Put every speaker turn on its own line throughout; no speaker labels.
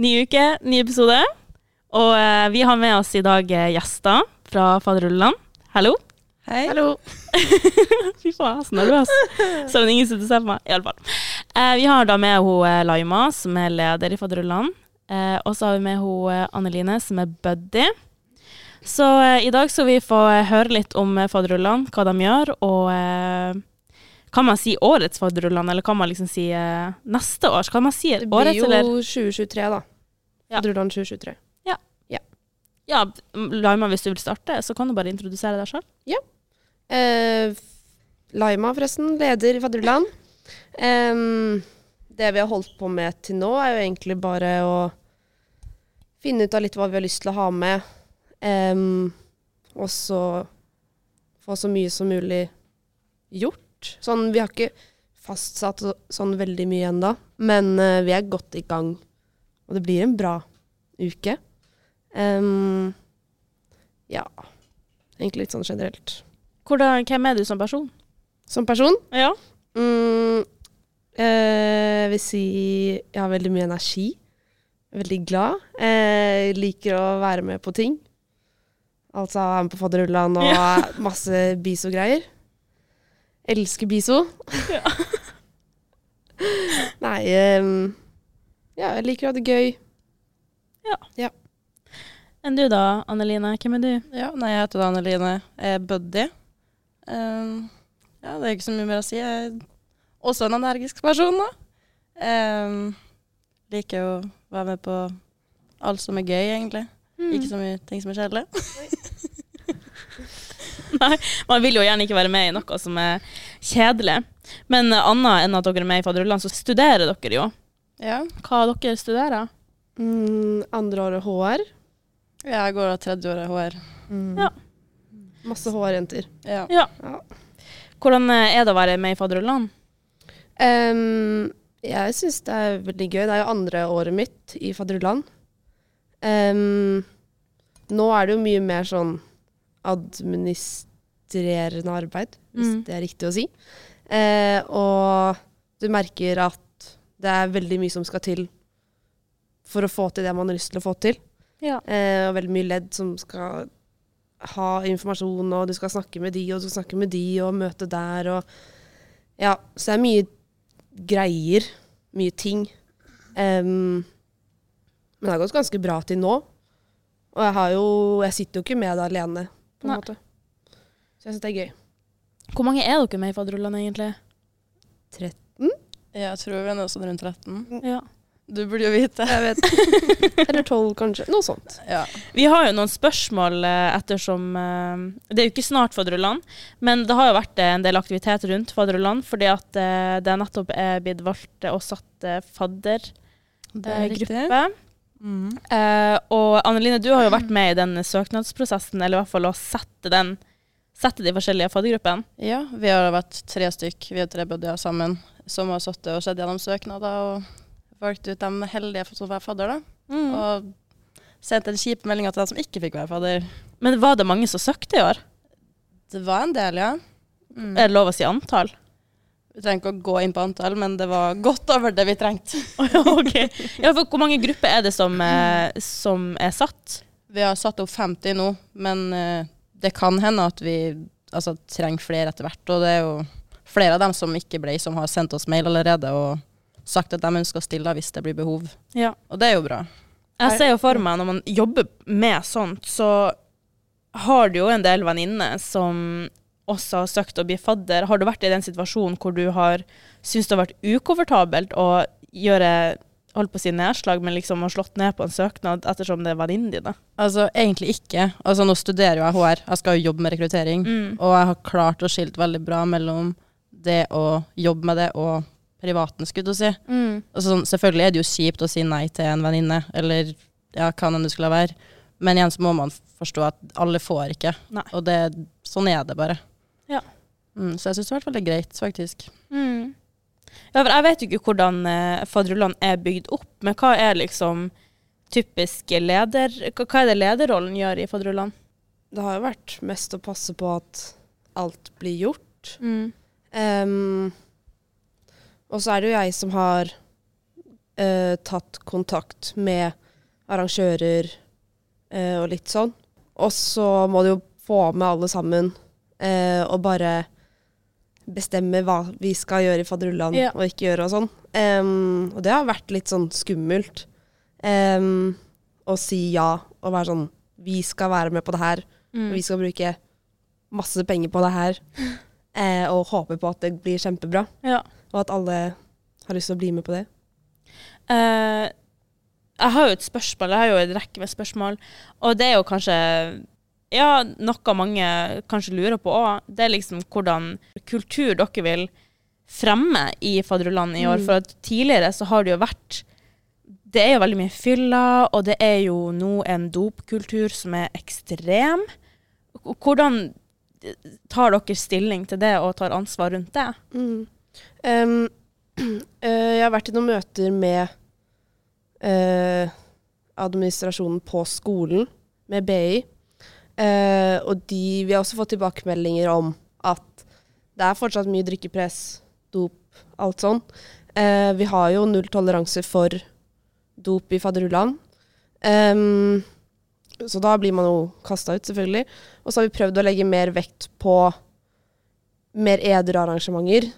Ny uke, ny episode. Og eh, vi har med oss i dag eh, gjester fra Faderullan. Hallo.
Hei.
Hallo.
Fy faen, så nervøs. Selv om ingen sitter og ser på meg. I alle fall. Eh, vi har da med hun eh, Laima, som er leder i Faderullan. Eh, og så har vi med hun eh, Anneline, som er buddy. Så eh, i dag skal vi få eh, høre litt om eh, Faderullan, hva de gjør, og eh, kan man si årets Fadderullan, eller kan man liksom si eh, neste års? Kan man si årets?
Det blir jo
eller?
2023, da.
Ja.
Fadderullan 2023.
Ja, Laima, hvis du vil starte, så kan du bare introdusere deg selv.
Eh, Laima, forresten. Leder i Fadderullan. Um, det vi har holdt på med til nå, er jo egentlig bare å finne ut av litt hva vi har lyst til å ha med. Um, og så få så mye som mulig gjort. Sånn, vi har ikke fastsatt sånn veldig mye ennå, men uh, vi er godt i gang. Og det blir en bra uke. Um, ja, egentlig litt sånn generelt.
Hvordan, hvem er du som person?
Som person
Ja.
mm, jeg vil si jeg har veldig mye energi. Veldig glad. Jeg liker å være med på ting. Altså være med på fadderullan og masse biso-greier. Elsker biso.
Ja.
Nei um, Ja, jeg liker å ha det gøy.
Enn du da, Anneline? Hvem er du?
Ja, nei, jeg heter Anneline. Jeg er buddy. Um, ja, det er ikke så mye mer å si. Jeg er også en energisk person, da. Um, liker å være med på alt som er gøy, egentlig.
Mm.
Ikke så mye ting som er kjedelig.
Nei, man vil jo gjerne ikke være med i noe som er kjedelig. Men annet enn at dere er med i Faderullan, så studerer dere jo.
Ja.
Hva dere studerer?
Mm, andre året HR.
Jeg går av tredje året HR.
Ja.
Masse HR-jenter.
Ja.
Ja.
Ja.
Hvordan er det å være med i Faderullan?
Um, jeg syns det er veldig gøy. Det er jo andre året mitt i fadderullan. Um, nå er det jo mye mer sånn administrerende arbeid, hvis
Mm.
det er riktig å si. Eh, og du merker at det er veldig mye som skal til for å få til det man har lyst til å få til.
Ja.
Eh, og veldig mye ledd som skal ha informasjon, og du skal snakke med de, og du skal snakke med de, og møte der, og Ja, så det er mye greier. Mye ting. Um, men det har gått ganske bra til nå. Og jeg har jo Jeg sitter jo ikke med det alene, på en
Nei.
måte. Så jeg syns det er gøy.
Hvor mange er dere med i Faderullan, egentlig?
13?
Jeg tror vi er nå sånn rundt 13.
Ja.
Du burde jo vite.
Jeg vet. Eller 12, kanskje. Noe sånt.
Ja.
Vi har jo noen spørsmål eh, ettersom eh, Det er jo ikke snart Faderullan, men det har jo vært eh, en del aktivitet rundt Faderullan, fordi at det nettopp er blitt valgt og satt faddergruppe.
Mm.
Eh, og Anneline, du har jo vært med i den søknadsprosessen, eller i hvert fall å sette, den, sette de forskjellige faddergruppene.
Ja, vi har vært tre stykk, vi er tre buddier sammen, som har sittet og sett gjennom søknader og valgt ut de heldige som være fadder, da.
Mm.
Og sendt en kjip melding til dem som ikke fikk være fadder.
Men var det mange som søkte i år?
Det var en del, ja. Mm.
Er det lov å si antall?
Vi trenger ikke å gå inn på antall, men det var godt over det vi trengte.
ok. Ja, for hvor mange grupper er det som, eh, som er satt?
Vi har satt opp 50 nå, men eh, det kan hende at vi altså, trenger flere etter hvert. Og det er jo flere av dem som ikke ble, som har sendt oss mail allerede og sagt at de ønsker å stille hvis det blir behov.
Ja.
Og det er jo bra.
Jeg ser jo for meg når man jobber med sånt, så har du jo en del venninner som også har søkt å bli fadder. Har du vært i den situasjonen hvor du har syntes det har vært ukomfortabelt å gjøre holdt på å si nedslag, men liksom har slått ned på en søknad ettersom det er venninnen din?
Altså, egentlig ikke. Altså, nå studerer jo jeg HR, jeg skal jo jobbe med rekruttering.
Mm.
Og jeg har klart å skilt veldig bra mellom det å jobbe med det og privaten, skulle du si.
Mm.
Altså, sånn, selvfølgelig er det jo kjipt å si nei til en venninne, eller ja, hva enn det skulle være. Men igjen så må man forstå at alle får ikke.
Nei.
Og det, sånn er det bare.
Ja.
Mm, så jeg syns det har vært veldig greit, faktisk.
Mm. Ja, for jeg vet jo ikke hvordan eh, fadderullan er bygd opp, men hva er liksom typisk leder... Hva hva er det lederrollen gjør i fadderullan?
Det har jo vært mest å passe på at alt blir gjort.
Mm.
Um, og så er det jo jeg som har uh, tatt kontakt med arrangører uh, og litt sånn. Og så må du jo få med alle sammen uh, og bare bestemme hva vi skal gjøre i fadderullan
Ja.
og ikke gjøre og sånn. Um, og det har vært litt sånn skummelt um, å si ja og være sånn Vi skal være med på det her.
Mm.
Og vi skal bruke masse penger på det her. Uh, og håpe på at det blir kjempebra.
Ja.
Og at alle har lyst til å bli med på det.
Uh, jeg har jo et spørsmål, jeg har jo en rekke med spørsmål, og det er jo kanskje ja, noe mange kanskje lurer på òg. Det er liksom hvordan kultur dere vil fremme i Fadderland i år.
Mm.
For tidligere så har det jo vært Det er jo veldig mye fylla, og det er jo nå en dopkultur som er ekstrem. Hvordan tar dere stilling til det og tar ansvar rundt det?
Mm. Um, uh, jeg har vært i noen møter med uh, administrasjonen på skolen, med BI. Eh, og de, vi har også fått tilbakemeldinger om at det er fortsatt mye drikkepress, dop, alt sånn. Eh, vi har jo null toleranse for dop i fadderullan. Um, så da blir man jo kasta ut, selvfølgelig. Og så har vi prøvd å legge mer vekt på mer edre arrangementer.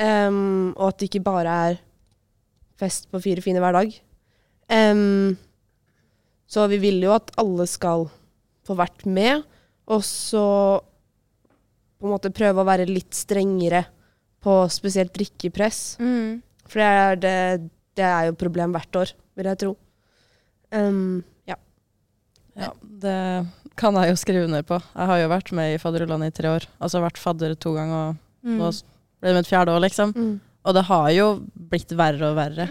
Um, og at det ikke bare er fest på fire fine hver dag. Um, så vi vil jo at alle skal få vært med, og så på en måte prøve å være litt strengere på spesielt drikkepress. For det er, det, det er jo et problem hvert år, vil jeg tro. Um, ja.
Ja, det kan jeg jo skrive under på. Jeg har jo vært med i fadderullene i tre år. Altså vært fadder to ganger, og nå ble det mitt fjerde år, liksom. Og det har jo blitt verre og verre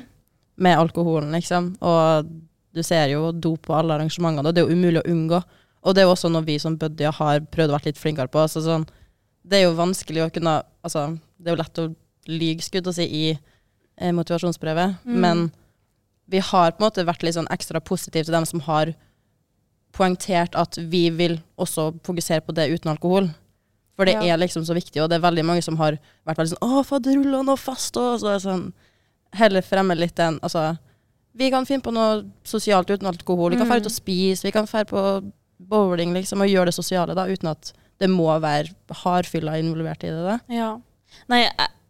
med alkoholen, liksom. Og du ser jo dop på alle arrangementene, og det er jo umulig å unngå. Og det er jo også noe vi som buddier har prøvd å være litt flinkere på. Altså, sånn, det er jo vanskelig å kunne Altså, det er jo lett å lyge, skudd å si, i eh, motivasjonsprøve,
Mm.
men vi har på en måte vært litt sånn ekstra positive til dem som har poengtert at vi vil også fokusere på det uten alkohol. For det
Ja.
er liksom så viktig, og det er veldig mange som har vært veldig sånn 'Å, faderullan, nå fast', og så er sånn Heller fremme litt den Altså, vi kan finne på noe sosialt uten alkohol. Vi kan
Mm.
dra ut og spise, vi kan dra på bowling, liksom, og gjøre det sosiale, da, uten at det må være hardfylla involvert i det. da.
Ja. Nei,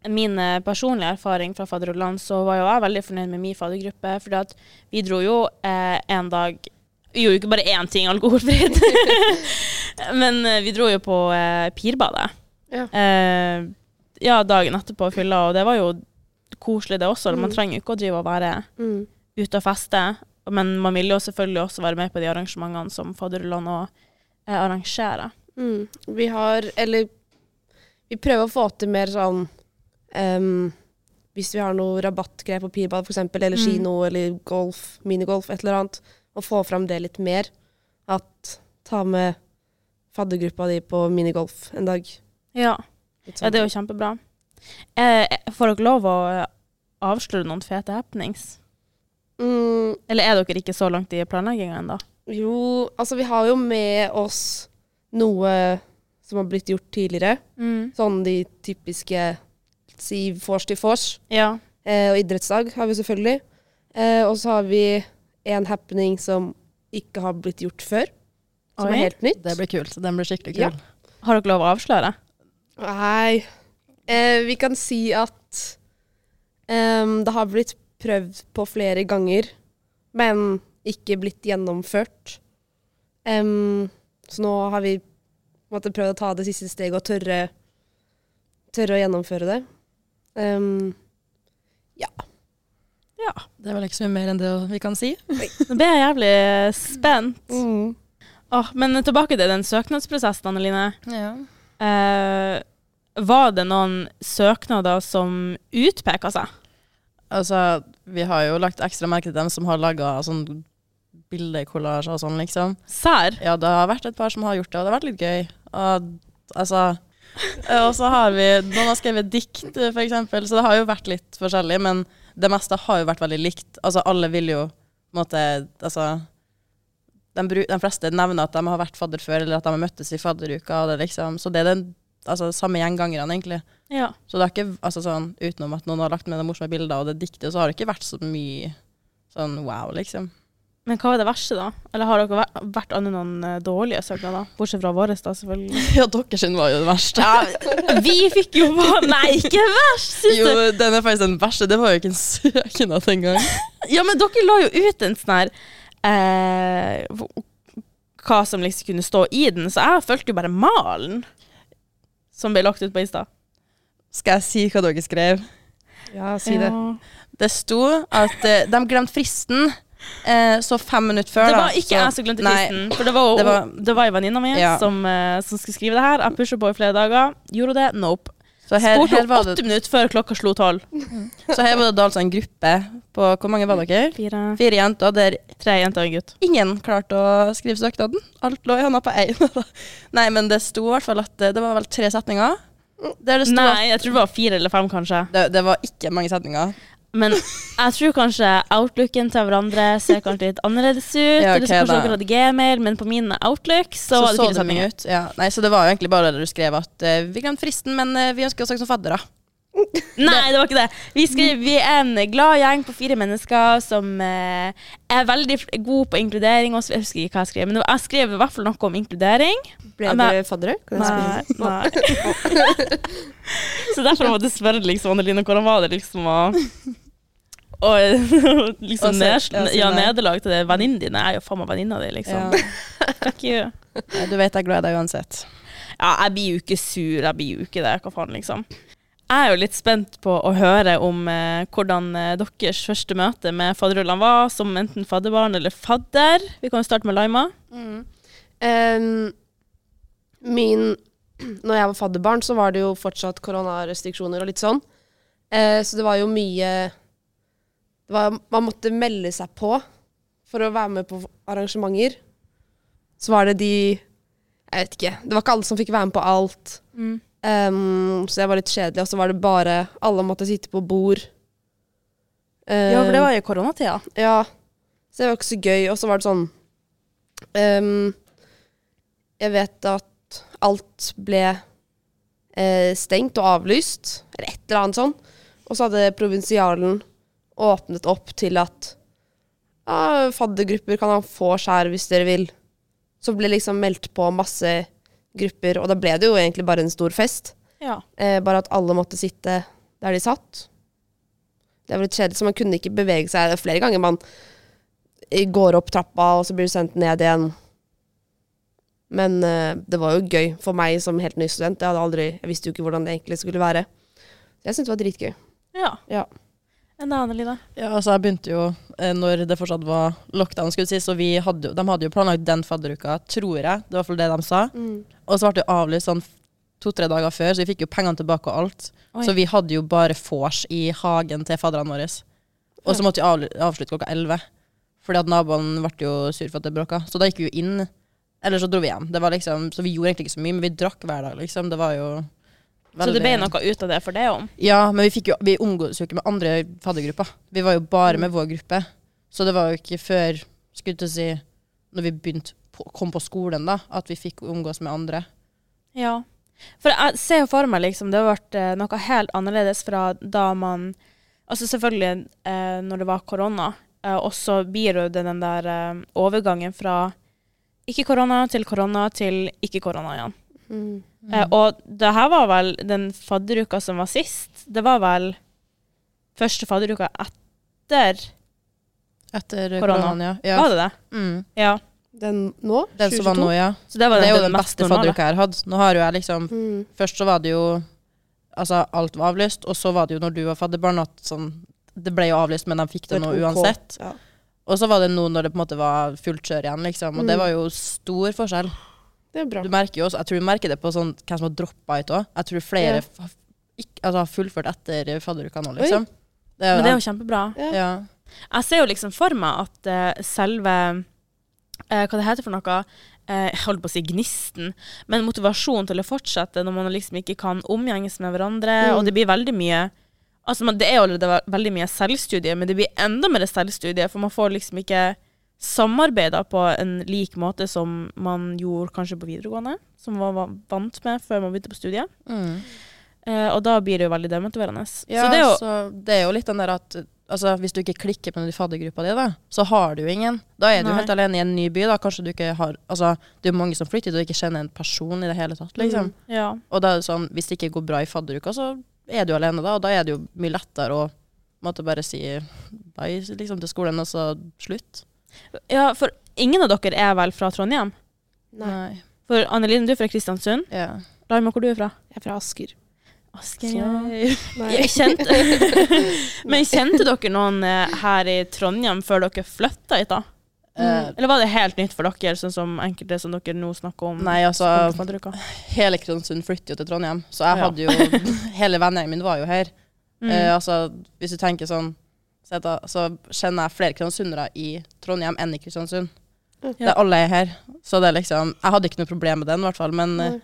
min eh, personlige erfaring fra fadderullan, så var jo jeg veldig fornøyd med min faddergruppe. fordi vi dro jo eh, en dag Vi gjorde jo ikke bare én ting alkoholfritt. Men eh, vi dro jo på eh, Pirbadet.
Ja.
Eh, ja, dagen etterpå fylla, og det var jo koselig, det også. Man
Mm.
trenger jo ikke å drive og være
Mm.
ute og feste. Men man vil jo selvfølgelig også være med på de arrangementene som fadderullan og eh, arrangerer.
Mm. Vi har, eller vi prøver å få til mer sånn um, Hvis vi har noe rabattgreier på pirbad f.eks., eller
Mm.
eller golf, minigolf, et eller annet, og få fram det litt mer. At ta med faddergruppa di på minigolf en dag.
Ja. Ja,
sånn.
det er jo kjempebra. Eh, får dere lov å avsløre noen fete happenings?
Mm,
Eller er dere ikke så langt i planlegginga ennå?
Jo, altså vi har jo med oss noe som har blitt gjort tidligere.
Mm.
Sånn de typiske si vors til vors.
Ja.
Eh, og idrettsdag har vi selvfølgelig. Eh, og så har vi en happening som ikke har blitt gjort før. Som
Oi.
er helt nytt.
Det blir kult. Den blir skikkelig
Ja.
kul.
Har dere lov å avsløre?
Nei eh, Vi kan si at um, det har blitt prøvd på flere ganger, men ikke blitt gjennomført. Um, så nå har vi måtte prøve å ta det siste steget og tørre, tørre å gjennomføre det. Um,
Ja.
Det er vel ikke så mye mer enn det vi kan si.
Nå ble jeg jævlig spent.
mm.
Oh, men tilbake til den søknadsprosessen, Anneline.
Ja.
Uh, var det noen søknader som utpeka seg?
Altså, vi har jo lagt ekstra merke til dem som har laga sånn bildekollasjer og sånn, liksom.
Sær?
Ja, det har vært et par som har gjort det, og det har vært litt gøy. Og, altså eh, Og så har vi Noen har skrevet dikt, f.eks., så det har jo vært litt forskjellig, men det meste har jo vært veldig likt. Altså, alle vil jo på en måte Altså de, de fleste nevner at de har vært fadder før, eller at de har møttes i fadderuka. Og det liksom, så det er den altså, samme gjengangerne, egentlig.
Ja.
Så det har ikke, altså sånn, utenom at noen har lagt med det morsomme bildet og det diktet, så har det ikke vært så mye sånn wow, liksom.
Men hva er det verste, da? Eller har dere vært, annet noen eh, dårlige søknader? Bortsett fra våre, da, selvfølgelig.
Ja, deres var jo det verste.
Ja, vi fikk jo bare Nei, ikke verst, syns
Jo, den er faktisk den verste. Det var jo ikke en søknad engang.
Ja, men dere la jo ut en sånn her eh, Hva som liksom kunne stå i den, så jeg fulgte jo bare malen som ble lagt ut på Insta.
Skal jeg si hva dere skrev?
Ja, si det.
Ja.
Det sto at eh, de glemte fristen, eh, så fem minutter før,
Det
da.
var ikke
så-
jeg som glemte
Nei.
fristen, for det var,
Det
det
var-
var, ei venninne mi
Ja.
som, eh, som skulle skrive det her. Jeg pusha på i flere dager. Gjorde hun det? Nope.
Så her,
Spurte
her,
om
var
åtte
det,
minutter før klokka slo tolv.
så her var det da altså en gruppe på Hvor mange var dere?
Fire,
Fire jenter der
tre jenter og en gutt.
ingen klarte å skrive søknaden. Alt lå i hånda på én. Nei, men det sto i hvert fall at eh, det var vel tre setninger.
Nei, jeg tror det var fire eller fem, kanskje.
det, det var ikke mange setninger.
Men jeg tror kanskje outlooken til hverandre ser kanskje litt annerledes ut.
Ja,
eller så kanskje
da.
dere hadde gmail, men på min outlook så,
Så
var det
så
fire
det mye
setninger.
ut. Ja. Nei, så det var jo egentlig bare det du skrev at uh, vi glemte fristen, men uh, vi ønsker oss som faddere.
Nei, det var ikke det. Vi, skrev, vi er en glad gjeng på fire mennesker som eh, er veldig gode god på inkludering. Også, jeg husker ikke hva jeg skrev, men jeg skrev i hvert fall noe om inkludering.
Ble dere faddere?
Nei, nei. så derfor måtte jeg spørre liksom, Anneline, hvordan var det liksom å og liksom
Og ja,
nederlag til det venninnen din. Jeg er jo faen meg venninna di, liksom.
Ja.
Fuck you.
Ja, du vet jeg er glad i deg uansett.
Ja, jeg blir jo ikke sur, jeg blir jo ikke det. Hva faen, liksom. Jeg er jo litt spent på å høre om eh, hvordan eh, deres første møte med fadderullan var, som enten fadderbarn eller fadder. Vi kan jo starte med Laima.
Em, min Når jeg var fadderbarn, så var det jo fortsatt koronarestriksjoner og litt sånn. Eh, så det var jo mye det var, Man måtte melde seg på for å være med på arrangementer. Så var det de Jeg vet ikke. Det var ikke alle som fikk være med på alt. Em, så det var litt kjedelig. Og så var det bare Alle måtte sitte på bord.
Ja, for det var i koronatida.
ja, så det var ikke så gøy. Og så var det sånn um, Jeg vet at alt ble eh, stengt og avlyst, eller et eller annet sånn. Og så hadde provinsialen åpnet opp til at ja, faddergrupper kan han få skjær hvis dere vil. Så ble liksom meldt på masse grupper, og da ble det jo egentlig bare en stor fest.
Ja.
Eh, bare at alle måtte sitte der de satt. Det var litt kjedelig, så man kunne ikke bevege seg. Er flere ganger man eh, går opp trappa, og så blir du sendt ned igjen. Men eh, det var jo gøy for meg som helt ny student. Jeg, hadde aldri, jeg visste jo ikke hvordan det egentlig skulle være. Jeg syntes det var dritgøy.
ja.
Ja.
Enn da, Annelina?
Ja, altså jeg begynte jo eh, når det fortsatt var lockdown, skulle si, så vi hadde de hadde jo planlagt den fadderuka, tror jeg. Det var i hvert fall det de sa. Og så ble det avlyst sånn to-tre dager før, så vi fikk jo pengene tilbake og alt.
Oi.
Så vi hadde jo bare vors i hagen til fadderne våre. Og så måtte vi avslutte klokka elleve. Fordi at naboen ble jo sur for at det bråka. Så da gikk vi jo inn. Eller så dro vi hjem. Det var liksom, så vi gjorde egentlig ikke så mye, men vi drakk hver dag, liksom. Det var jo
Så det ble noe ut av det for det òg?
ja, men vi, jo, vi omgås jo ikke med andre faddergrupper. Vi var jo bare med vår gruppe. Så det var jo ikke før, skulle til å si, når vi begynte på, kom på skolen, da, at vi fikk omgås med andre.
Ja. For jeg ser jo for meg liksom, det har vært eh, noe helt annerledes fra da man Altså selvfølgelig eh, når det var korona, eh, og så blir det den der eh, overgangen fra ikke korona til korona til ikke korona igjen. Eh, og det her var vel den fadderuka som var sist. Det var vel første fadderuka etter
Etter
Korona.
koronaen, ja. ja.
Var det det?
Mm.
Ja.
Den nå?
Den som var nå, ja.
Så det var
Det er jo
den,
den beste fadderuka jeg har hatt. Nå har jo jeg liksom
Mm.
Først så var det jo Altså, alt var avlyst, og så var det jo når du var fadderbarn at sånn Det ble jo avlyst, men de fikk det
Det
nå
OK.
uansett.
Ja.
Og så var det nå når det på en måte var fullt kjør igjen, liksom. Og det
Mm.
var jo stor forskjell.
Det er bra.
Du merker jo også, Jeg tror du merker det på sånn, hvem som har droppa ut òg. Jeg tror flere
Ja.
f- ikke, altså, har fullført etter fadderuka nå, liksom. Det
Men det er jo kjempebra.
Ja.
ja.
Jeg ser jo liksom for meg at uh, selve uh, Hva det heter for noe? Eh, jeg holdt på å si gnisten. Men motivasjonen til å fortsette når man liksom ikke kan omgjenges med hverandre.
Mm.
Og det blir veldig mye Altså Det er allerede veldig mye selvstudie, men det blir enda mer selvstudie, for man får liksom ikke samarbeida på en lik måte som man gjorde kanskje på videregående, som man var vant med før man begynte på studiet.
Mm.
Eh, og da blir det jo veldig demotiverende.
Ja,
så det jo
så det er jo litt den der at altså, hvis du ikke klikker på den faddergruppa di, da, så har du jo ingen. Da er du helt alene i en ny by. da, Kanskje du ikke har Altså, det er mange som flytter du ikke kjenner en person i det hele tatt, liksom.
Mm.
Ja.
Og da er det sånn, hvis det ikke går bra i fadderuka, så er du alene da, og da er det jo mye lettere å måtte bare si bye liksom, til skolen, og så slutt.
Ja, for ingen av dere er vel fra Trondheim?
Nei.
For Annelien, du er fra Kristiansund.
Ja.
Laima, hvor du er fra?
Jeg er fra Asker.
Asker, ja. Jeg kjente, men kjente dere noen eh, her i Trondheim før dere flytta hit, da?
Mm.
Eller var det helt nytt for dere, sånn som enkelte som dere nå snakker om?
Nei, altså, hele Kristiansund flytter jo til Trondheim, så jeg
Ja.
hadde jo Hele vennegjengen min var jo her.
Mm.
Uh, altså, hvis du tenker sånn så, så kjenner jeg flere kristiansundere i Trondheim enn i Kristiansund.
Ja.
Det er alle er her. Så det er liksom Jeg hadde ikke noe problem med den, i hvert fall. Men eh,
Nei.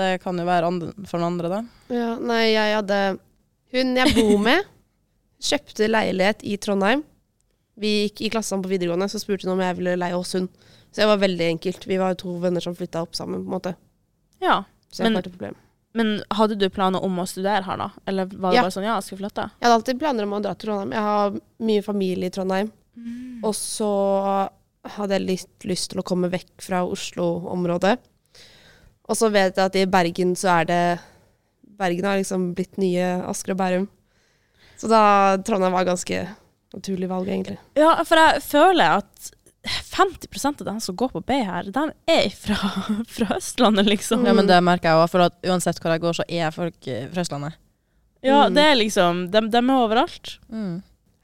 det kan jo være andre, for noen andre, da.
Ja, nei, jeg hadde Hun jeg bor med, kjøpte leilighet i Trondheim. Vi gikk i klassen på videregående, så spurte hun om jeg ville leie hos hun. Så det var veldig enkelt. Vi var jo to venner som flytta opp sammen, på en måte.
Ja.
Så jeg
Men-
ikke problem.
Men hadde du planer om å studere her, da? Eller var det
Ja.
bare sånn ja, jeg skal flytte?
Jeg hadde alltid planer om å dra til Trondheim. Jeg har mye familie i Trondheim. Og så hadde jeg litt lyst til å komme vekk fra Oslo-området. Og så vet jeg at i Bergen så er det Bergen har liksom blitt nye Asker og Bærum. Så da Trondheim var ganske naturlig valg, egentlig.
Ja, for jeg føler at 50% av dem som går på B her, de er fra, fra Østlandet, liksom.
Ja, men det merker jeg òg, for at uansett hvor jeg går, så er folk eh, fra Østlandet.
Ja,
Mm.
det er liksom De, de er overalt.
Mm.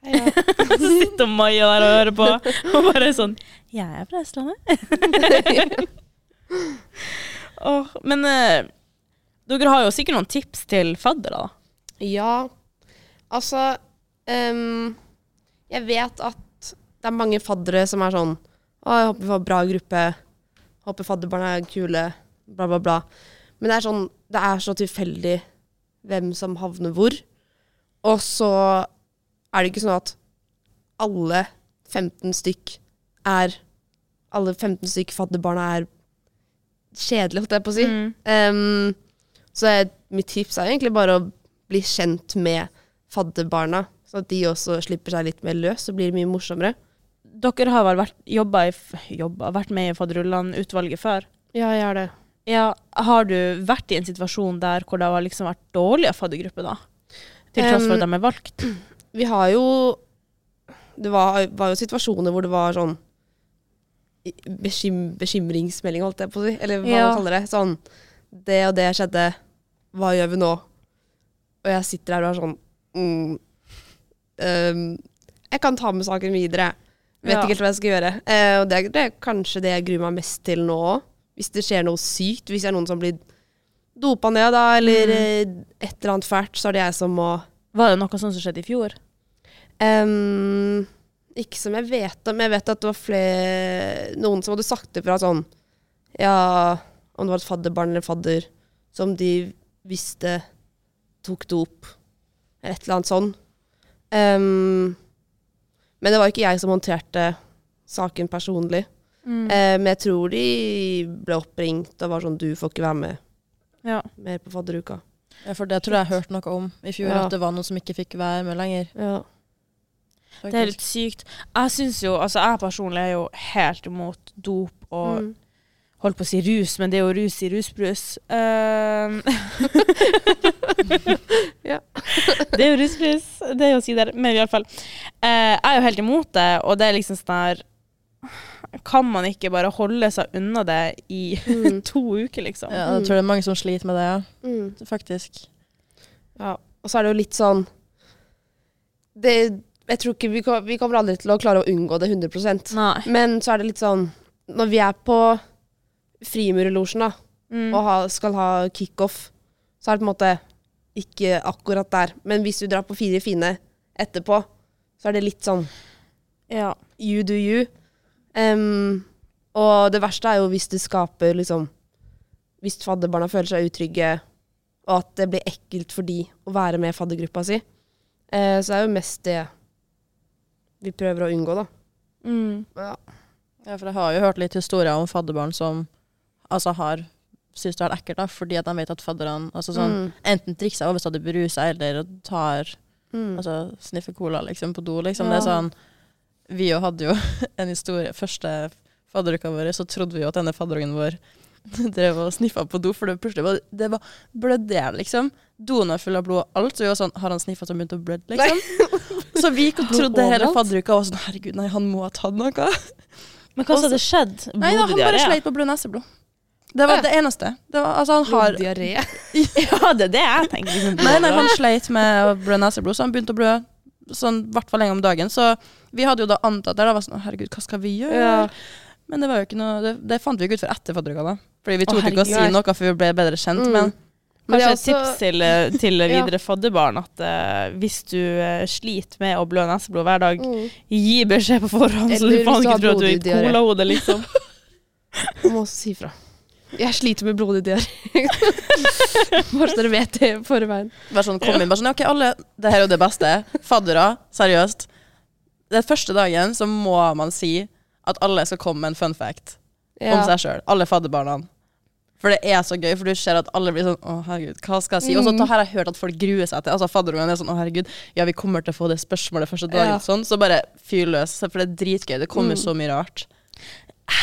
Ja.
Så sitter Maja der og hører på, og bare er sånn Jeg er fra Østlandet. oh, men eh, dere har jo sikkert noen tips til faddere, da.
Ja, altså um, Jeg vet at det er mange faddere som er sånn Å, jeg håper vi får bra gruppe. Håper fadderbarna er kule. Bla, bla, bla. Men det er sånn Det er så tilfeldig hvem som havner hvor. Og så er det ikke sånn at alle 15 stykk er Alle 15 stykk fadderbarna er kjedelige, holdt jeg på å si.
Mm.
Um, så jeg, mitt tips er egentlig bare å bli kjent med fadderbarna, så at de også slipper seg litt mer løs, så blir det mye morsommere.
Dere har vel vært, jobba i, jobba, vært med i Fadderullan-utvalget før?
Ja, jeg har det.
Ja, Har du vært i en situasjon der hvor det har liksom vært dårlige faddergrupper, da? Til tross for at de er valgt?
Vi har jo Det var, var jo situasjoner hvor det var sånn bekym, bekymringsmelding, holdt jeg på å si. Eller hva
Ja.
man kaller det. Sånn Det og det skjedde. Hva gjør vi nå? Og jeg sitter her og er sånn mm, um, Jeg kan ta med saken videre. Vet
Ja.
ikke helt hva jeg skal gjøre. Eh, og det, er- det er kanskje det jeg gruer meg mest til nå òg. Hvis det skjer noe sykt. Hvis det er noen som blir dopa ned, da, eller
Mm.
eh, et eller annet fælt, så er det jeg som må
Var det noe sånt som skjedde i fjor?
Um, ikke som jeg vet om. Jeg vet at det var flere, noen som hadde sagt ifra sånn Ja, om det var et fadderbarn eller fadder som de visste tok dop, eller et eller annet sånn. Ehm, men det var ikke jeg som håndterte saken personlig.
Mm.
Eh, men jeg tror de ble oppringt og var sånn Du får ikke være med
Ja.
mer på fadderuka.
Ja, for det tror jeg jeg hørte noe om i fjor,
Ja.
at det var noen som ikke fikk være med lenger.
Ja.
Det er litt sykt. Jeg syns jo Altså, jeg personlig er jo helt imot dop og
Mm.
Holdt på å si rus, men det er jo rus i rusbrus. Uh,
Ja.
det er jo rusbrus, det er jo å si der. Men iallfall. Uh, jeg er jo helt imot det, og det er liksom sånn her Kan man ikke bare holde seg unna det i
Mm.
to uker, liksom?
Ja, jeg tror det er mange som sliter med det, ja.
Mm.
Faktisk.
Ja, og så er det jo litt sånn det, Jeg tror ikke vi, vi kommer aldri til å klare å unngå det 100
Nei.
Men så er det litt sånn Når vi er på Frimurerlosjen da
Mm.
og ha, skal ha kickoff, så er det på en måte ikke akkurat der. Men hvis du drar på Fire fine etterpå, så er det litt sånn
Ja.
you do you. Um, og det verste er jo hvis det skaper liksom Hvis fadderbarna føler seg utrygge, og at det blir ekkelt for de å være med i faddergruppa si. Uh, så det er jo mest det vi prøver å unngå, da.
Mm.
Ja.
Ja, for jeg har jo hørt litt historier om fadderbarn som altså har syns det er ekkelt, da, fordi at de vet at fadderne altså sånn,
Mm.
enten drikker seg overstadig berusa eller tar
Mm.
altså, sniffer cola liksom, på do. Liksom. Det er sånn Vi jo hadde jo en historie Første fadderuka vår, så trodde vi jo at denne fadderungen vår drev og sniffa på do, for det plutselig var det var blødde, liksom. Doen er full av blod og alt, så vi var sånn Har han sniffa så begynt å blødde, liksom? Så vi trodde hele fadderuka var sånn Herregud, nei, han må ha tatt noe.
Men hva hadde skjedd?
Nei da, han bare sleit på blod neseblod. Det var det eneste. Det var, altså, han har
Diaré.
Ja, det er det jeg tenker. Liksom,
Nei, nei, han sleit med å blø neseblod, så han begynte å blø sånn i hvert fall en gang om dagen. Så vi hadde jo da antatt det. Da var sånn, herregud, hva skal vi gjøre?
Ja.
Men det var jo ikke noe Det, det fant vi ikke ut før etter fadderuka, da. Fordi vi torde ikke å si noe før vi ble bedre kjent.
Mm.
Men
Kanskje et tips til, til videre Ja. fadderbarn at uh, hvis du uh, sliter med å blø neseblod hver dag,
Mm.
gi beskjed på forhånd, så du faen ikke tror at du er
i
colahode, liksom.
Jeg må også si fra. Jeg sliter med blodig diaré. Bare så dere vet det i forveien.
bare sånn, kom inn bare sånn OK, alle Det her er jo det beste. Faddere, seriøst. Den første dagen så må man si at alle skal komme med en fun fact om seg sjøl. Alle fadderbarna. For det er så gøy, for du ser at alle blir sånn Å, herregud, hva skal jeg si? Og så
Mm.
har jeg hørt at folk gruer seg til Altså Fadderungene er sånn Å, herregud, ja, vi kommer til å få det spørsmålet første dagen.
Ja.
Sånn, så bare fyr løs. For det er dritgøy. Det kommer
Mm.
så mye rart.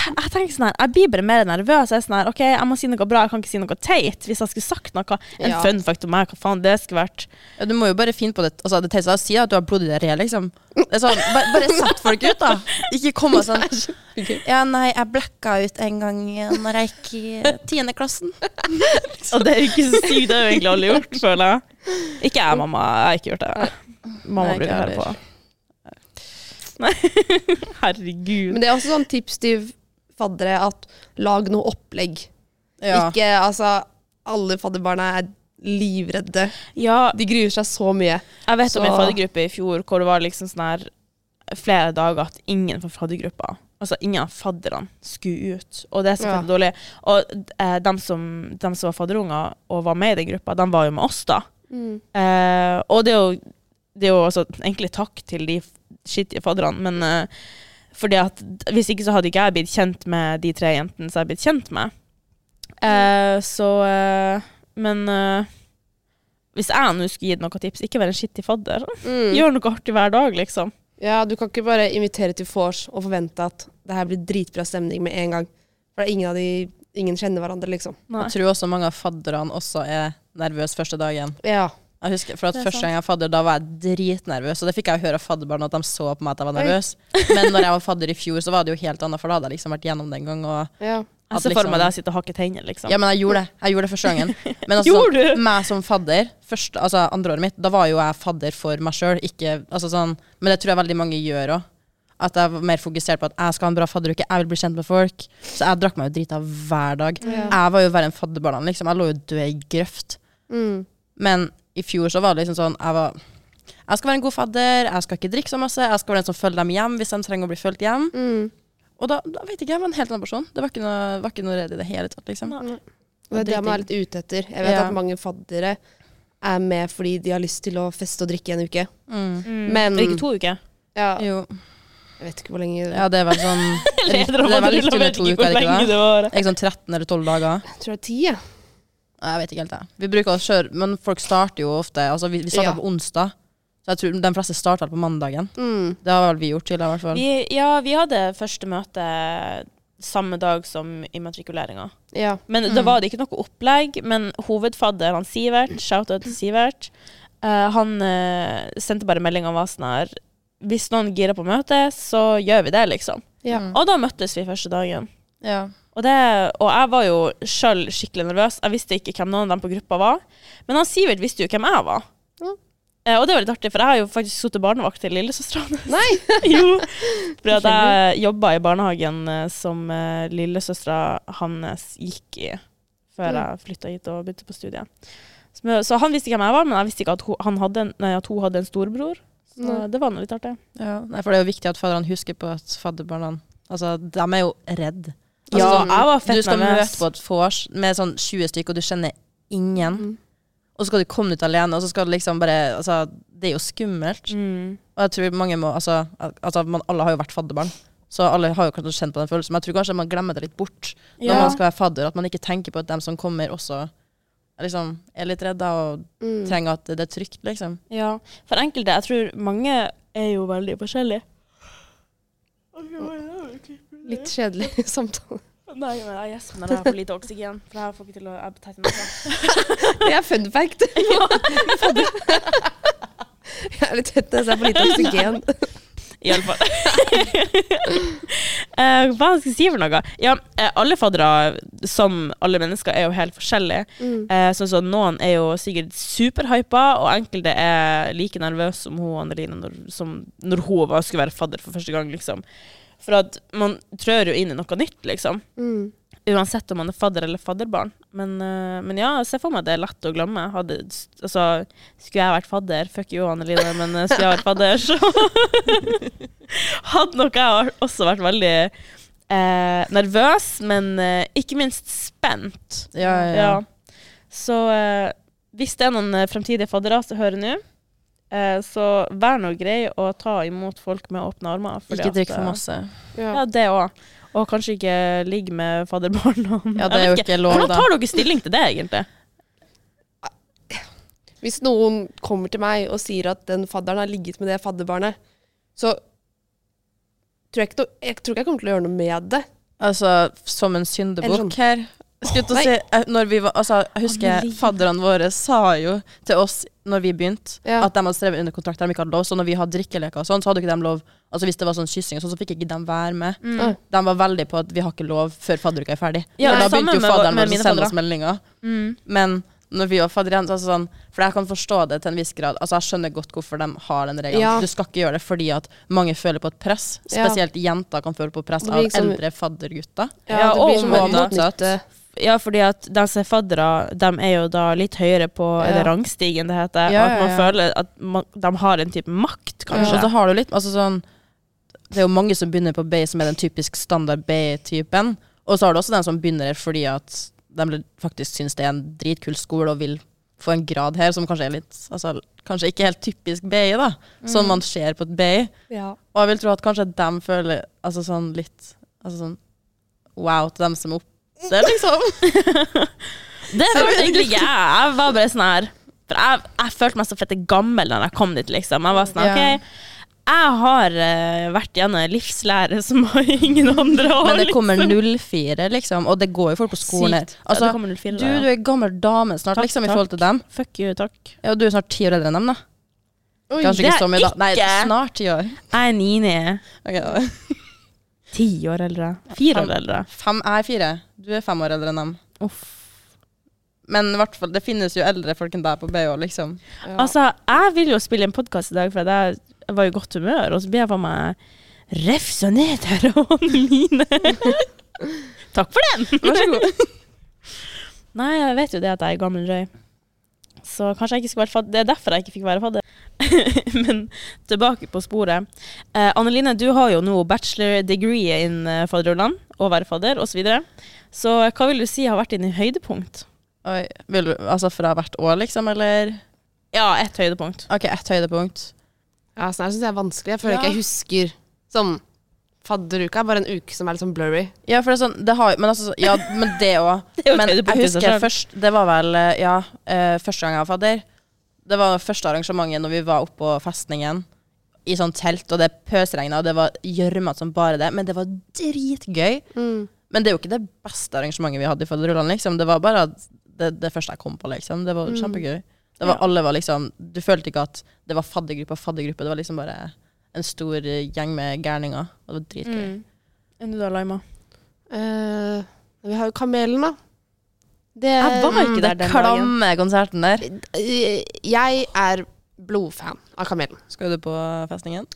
Jeg tenker sånn her, jeg blir bare mer nervøs. Jeg er sånn her, ok, jeg må si noe bra, jeg kan ikke si noe teit. Hvis jeg skulle sagt noe, en
Ja.
fun fact om meg, hva faen det skulle vært.
Ja, du må jo bare finne på det. Altså, det teiteste er si at du har blod liksom. Det er sånn, bare, bare sett folk ut, da. Ikke kom og sånn Ja, nei, jeg blacka ut en gang når jeg gikk i tiendeklassen.
Og det er jo ikke så sykt, det har jo egentlig alle gjort, føler jeg. Ikke jeg, mamma. Jeg har ikke gjort det. Mamma
Nei,
å høre på. Nei, herregud.
Men det er også sånn tips til faddere at lag noe opplegg.
Ja.
Ikke altså Alle fadderbarna er livredde.
Ja,
De gruer seg så mye.
jeg vet om en faddergruppe i fjor hvor det var liksom sånn her flere dager at ingen fra faddergruppa Altså ingen av fadderne skulle ut. Og det er
Ja.
selvfølgelig dårlig. Og eh, dem, som, dem som var fadderunger og var med i den gruppa, de var jo med oss, da. Eh, og det er jo, det er jo altså, egentlig takk til de skittige fadderne, men uh, fordi at hvis ikke så hadde ikke jeg blitt kjent med de tre jentene som jeg er blitt kjent med. Uh, så uh, Men hvis jeg nå skulle gitt noen tips, ikke være en skittig fadder.
Mm.
Gjør noe artig hver dag, liksom.
Ja, du kan ikke bare invitere til vors og forvente at det her blir dritbra stemning med en gang. For det er ingen av de Ingen kjenner hverandre, liksom.
Nei.
Jeg tror også mange av fadderne også er nervøse første dagen.
Ja.
Jeg husker, for at Første gang jeg var fadder, da var jeg dritnervøs. Og det fikk jeg høre av fadderbarna, at de så på meg at jeg var
Oi.
nervøs. Men når jeg var fadder i fjor, så var det jo helt annet, for da hadde jeg liksom vært gjennom det en gang. Og,
ja.
Jeg ser for
liksom-
meg deg sitte og hakke tenner, liksom.
ja, men jeg gjorde det. Jeg gjorde det første gangen. Men altså, sånn, meg som fadder, første, altså andre året mitt, da var jo jeg fadder for meg sjøl. Altså sånn, men det tror jeg veldig mange gjør òg. At jeg var mer fokusert på at jeg skal ha en bra fadderuke, jeg vil bli kjent med folk. Så jeg drakk meg jo drita hver dag.
Ja.
Jeg var jo verre enn fadderbarna, liksom. Jeg lå jo død i grøft.
Mm.
Men i fjor så var det liksom sånn Jeg var Jeg skal være en god fadder, jeg skal ikke drikke så masse, jeg skal være den som følger dem hjem hvis de trenger å bli fulgt hjem.
Mm.
Og da, da vet ikke jeg, jeg var en helt annen person. Det var ikke noe, var ikke noe redd i det hele tatt, liksom.
Nei.
Det er det man er litt ute etter. Jeg vet
Ja.
at mange faddere er med fordi de har lyst til å feste og drikke en uke.
Mm.
Mm.
Men-
ikke to uker?
Ja,
Jo.
jeg vet ikke hvor lenge
Ja, det er vel sånn Det er vel litt under to uker, er det ikke det?
det var.
Ikke sånn 13 eller 12 dager.
Jeg tror det er 10, jeg.
Nei, Jeg vet ikke helt, jeg. Vi bruker å kjøre, men folk starter jo ofte Altså, vi, vi starter
Ja.
på onsdag, så jeg tror de fleste starter på mandagen.
Mm.
Det har vel vi gjort til, i hvert fall.
Vi, ja, vi hadde første møte samme dag som immatrikuleringa.
Ja.
Men
Mm.
da var det ikke noe opplegg. Men hovedfadder, han Sivert, shout-out til Sivert, eh, han eh, sendte bare melding om hva sånn her Hvis noen girer på møte, så gjør vi det, liksom.
ja.
Mm.
Og da møttes vi første dagen.
Ja.
Og, det, og jeg var jo sjøl skikkelig nervøs. Jeg visste ikke hvem noen av dem på gruppa var. Men han Sivert visste jo hvem jeg var.
Ja.
Eh, og det var litt artig, for jeg har jo faktisk sittet barnevakt til lillesøstera hans.
Nei!
jo, for at jeg jobba i barnehagen eh, som uh, lillesøstera hans gikk i før
Mm.
jeg flytta hit og begynte på studiet. Så, så han visste hvem jeg var, men jeg visste ikke at hun, han hadde en, nei, at hun hadde en storebror. Så
mm.
det var nå litt artig.
ja. Nei, for det er jo viktig at fadderne husker på at fadderbarna Altså, de er jo redd. Altså,
ja,
sånn,
jeg var
Du skal
nervøs.
møte på et vors med sånn 20 stykker, og du kjenner ingen.
Mm.
Og så skal du komme ut alene, og så skal du liksom bare Altså, det er jo skummelt.
Mm.
Og jeg tror mange må Altså, altså man, alle har jo vært fadderbarn. Så alle har jo kanskje kjent på den følelsen, men jeg tror kanskje man glemmer det litt bort når
Ja.
man skal være fadder. At man ikke tenker på at dem som kommer, også liksom, er litt redda og
Mm.
trenger at det er trygt, liksom.
ja. For enkelte, jeg tror mange er jo veldig forskjellige.
Litt kjedelig samtale.
Nei, men jeg gjesper når jeg har for lite oksygen. For jeg får ikke til å tette meg.
Det er fun fact. Jeg er litt tett når jeg har for lite oksygen.
Iallfall. uh, hva skal jeg si for noe? Ja, eh, alle faddere, som alle mennesker, er jo helt forskjellige.
Mm.
Uh, så, så noen er jo sikkert superhypa, og enkelte er like nervøse som hun Anneline når, som, når hun var, skulle være fadder for første gang, liksom. For at man trør jo inn i noe nytt, liksom.
Mm.
Uansett om man er fadder eller fadderbarn. Men, uh, men ja, se for meg at det er lett å glemme. Hadde, altså, skulle jeg vært fadder Fuck you, Anneline, men uh, skulle jeg vært fadder, så hadde nok jeg også vært veldig uh, nervøs, men ikke minst spent.
Ja, ja, ja.
Ja. Så hvis det er noen fremtidige faddere som hører nå, eh, så vær nå grei å ta imot folk med åpne armer. fordi
Ikke drikk for
eh,
masse.
Ja.
Ja, det òg. Og kanskje ikke ligge med fadderbarna.
Ja, det er jo ikke lov,
Hvordan tar dere stilling til det, egentlig?
Hvis noen kommer til meg og sier at den fadderen har ligget med det fadderbarnet, så tror jeg ikke, jeg tror ikke jeg kommer til å gjøre noe med det.
Altså, som en
Eller
syndebukk
sånn-
her. Skulle til å si, eh, når vi var, altså, jeg husker fadderne våre sa jo til oss når vi begynte,
Ja.
at de hadde skrevet under kontrakt der de ikke hadde lov. Så når vi hadde drikkeleker og sånn, så hadde ikke de lov Altså hvis det var sånn kyssing sånn, så fikk ikke de være med.
Mm.
De var veldig på at vi har ikke lov før fadderuka er ferdig.
Ja,
da begynte jo fadderen
med
vår å sende oss meldinger.
Mm.
Men når vi var fadderjenter, altså sånn For jeg kan forstå det til en viss grad. Altså Jeg skjønner godt hvorfor de har den regelen.
Ja.
Du skal ikke gjøre det fordi at mange føler på et press.
Ja.
Spesielt jenter kan føle på press av
liksom-
eldre faddergutter.
Ja,
det
og
blir som utnytte
Ja, fordi at de som er faddere, de er jo da litt høyere på
Ja.
eller rangstigen, det heter.
Ja,
at man
ja, ja.
føler at man, de har en type makt, kanskje.
Og så har du litt altså sånn Det er jo mange som begynner på B, som er den typisk standard B-typen. Og så har du også den som begynner fordi at de faktisk syns det er en dritkul skole og vil få en grad her som kanskje er litt altså, Kanskje ikke helt typisk BI, da. Sånn
Mm.
man ser på et BI.
Ja.
Og jeg vil tro at kanskje de føler altså sånn litt Altså sånn wow til dem som er oppe der, liksom.
Det følte egentlig jeg. Jeg var bare sånn her For jeg, jeg følte meg så fette gammel da jeg kom dit, liksom. Jeg var sånn, ok, jeg har uh, vært gjennom en livslære som ingen andre har.
Men det kommer
liksom.
04, liksom. Og det går jo folk på skolen her. Altså,
ja, 04
du, du er gammel dame snart,
Takk,
liksom, i forhold til dem.
Fuck you, takk.
Ja, og du er snart ti år eldre enn dem, da.
Oi,
Kanskje
det
ikke så mye, da. Nei, snart ti år.
Jeg er Nini.
Ok, da.
Ti år eldre. Fire
Fem.
år eldre.
Fem, jeg er fire. Du er fem år eldre enn dem.
Uff.
Men i hvert fall, det finnes jo eldre folk enn deg på BH, liksom.
Ja.
Altså, jeg vil jo spille en podkast i dag, for jeg var i godt humør, og så blir jeg for meg refsa ned her av mine. Takk for den!
Vær så god.
Nei, jeg vet jo det at jeg er gammel røy. Så kanskje jeg ikke skulle vært fadder. Det er derfor jeg ikke fikk være fadder. Men tilbake på sporet. Eh, Anneline, du har jo nå bachelor degree in eh, fadderland, å være fadder osv. Så, videre. så hva vil du si har vært dine høydepunkt?
Oi, vil du, altså fra hvert år, liksom, eller?
Ja, ett høydepunkt.
Ok, ett høydepunkt.
Ja, sånn her syns jeg er vanskelig. Jeg føler
Ja.
ikke jeg husker sånn Fadderuka er bare en uke som er litt sånn blurry.
Ja, for det er sånn, det har Men altså, ja, men det òg. Men jeg husker først Det var vel, eh, ja, eh, første gang jeg var fadder. Det var første arrangementet når vi var oppe på festningen i sånn telt, og det pøsregna, og det var gjørmete som bare det. Men det var dritgøy.
Mm.
Men det er jo ikke det beste arrangementet vi hadde i Fadderullan, liksom. Det var bare det, det første jeg kom på, liksom. Det var
Mm.
kjempegøy. Det var,
Ja.
Alle var liksom Du følte ikke at det var faddergruppe og faddergruppe. Det var liksom bare en stor gjeng med gærninger. Og det var dritgøy.
Mm. Enn du da, Laima?
Uh, vi har jo Kamelen, da. Det,
Jeg var ikke
Mm,
der
den
dagen.
klamme konserten der.
Eh, Jeg er blodfan av Kamelen.
Skal du på festningen?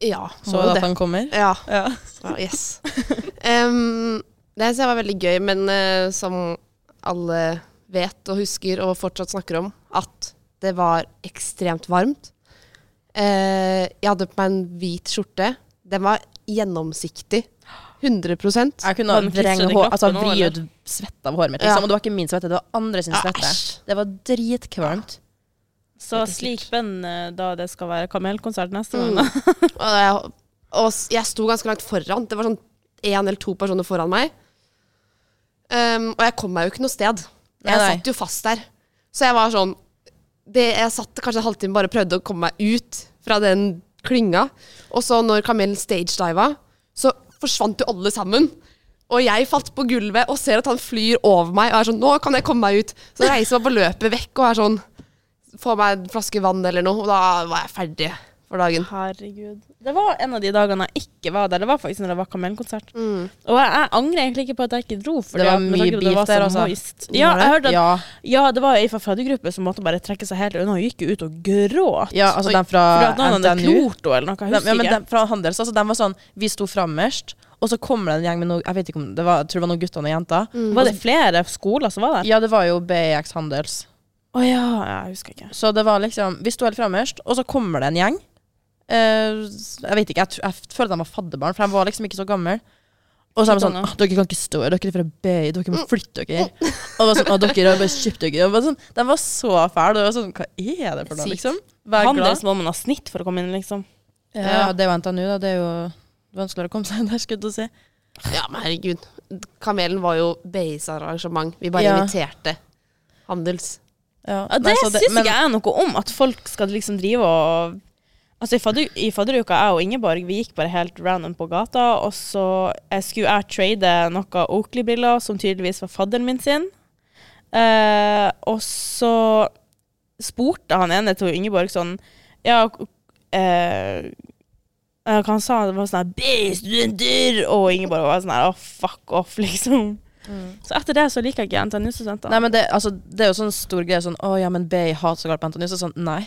Ja,
Så du at han kommer?
Ja,
Ja.
ja yes. um, det synes jeg var veldig gøy, men uh, som alle vet og husker og fortsatt snakker om, at det var ekstremt varmt. Uh, jeg hadde på meg en hvit skjorte. Den var gjennomsiktig. 100
Jeg kunne ha
klistret i
altså
eller?
ut svette av håret mitt.
Ja.
Liksom. Og det var ikke min svette, det var andre sin
Ja,
svette.
æsj.
Det var dritkvalmt.
Så slik spenn eh, da det skal være kamelkonsert neste
Mm.
gang, da.
Og jeg Og jeg sto ganske langt foran. Det var sånn én eller to personer foran meg. Um, og jeg kom meg jo ikke noe sted. Jeg
Nei, nei.
satt jo fast der. Så jeg var sånn det, Jeg satt kanskje en halvtime bare prøvde å komme meg ut fra den klynga. Og så når kamelen stagediva, så forsvant jo alle sammen. Og jeg falt på gulvet og ser at han flyr over meg og er sånn Nå kan jeg komme meg ut. Så reiser meg på løpet vekk og er sånn Få meg en flaske vann eller noe. Og da var jeg ferdig for dagen.
Herregud. Det var en av de dagene jeg ikke var der. Det var faktisk når det var Kamelkonsert.
Mm.
Og jeg, jeg angrer egentlig ikke på at jeg ikke dro. For
Det var mye
det
beef
var
der, altså.
Ja, jeg hørte at
Ja,
Ja, det var ei fra gruppe som måtte bare trekke seg helt unna. Hun gikk ut og gråt.
ja altså den fra
at noen
NTNU.
eller noe. Jeg husker
ja, men den fra Handels, altså, den var sånn Vi sto frammerst. og så kommer det en gjeng med noe Jeg vet ikke om det var, jeg tror det var noen gutter og noen jenter.
Mm.
Var det flere skoler som var der?
Ja, det var jo BX Handels.
Å ja, jeg husker ikke.
Så det var liksom Vi sto helt frammerst, og så kommer det en gjeng. Eh, jeg vet ikke, jeg, jeg føler at de var fadderbarn, for de var liksom ikke så gamle. Og så er de sånn ah, Dere kan ikke stå her, dere er fra Bay, dere må flytte dere. Og det var sånn, ah, dere har bare kjøpt dere. Og var sånn, de var så fæle. Det var sånn, Hva er det for noe, liksom? Vær glad.
Handels må man ha snitt for å komme inn, liksom.
Ja, det er jo NTNU, da. Det er jo vanskeligere å komme seg inn der, skulle jeg si.
Ja, men herregud. Kamelen var jo Bays arrangement. Vi bare
Ja.
inviterte Handels.
Ja,
Ja,
nei,
det syns ikke jeg noe om, at folk skal liksom drive og Altså I, fadderuka, jeg og Ingeborg, vi gikk bare helt random på gata, og så jeg skulle jeg trade noen Oakley-briller, som tydeligvis var fadderen min sin. Eh, og så spurte han ene til Ingeborg sånn Ja, eh, eh, hva han sa det var sånn her B-studenter! Og Ingeborg var sånn her, oh, fuck off, liksom. Så etter det så liker jeg ikke NTNU-studenter.
Nei, men det, altså, det er jo sånn stor greie sånn Å ja, men BI hater så galt på NTNU. Så sånn, nei.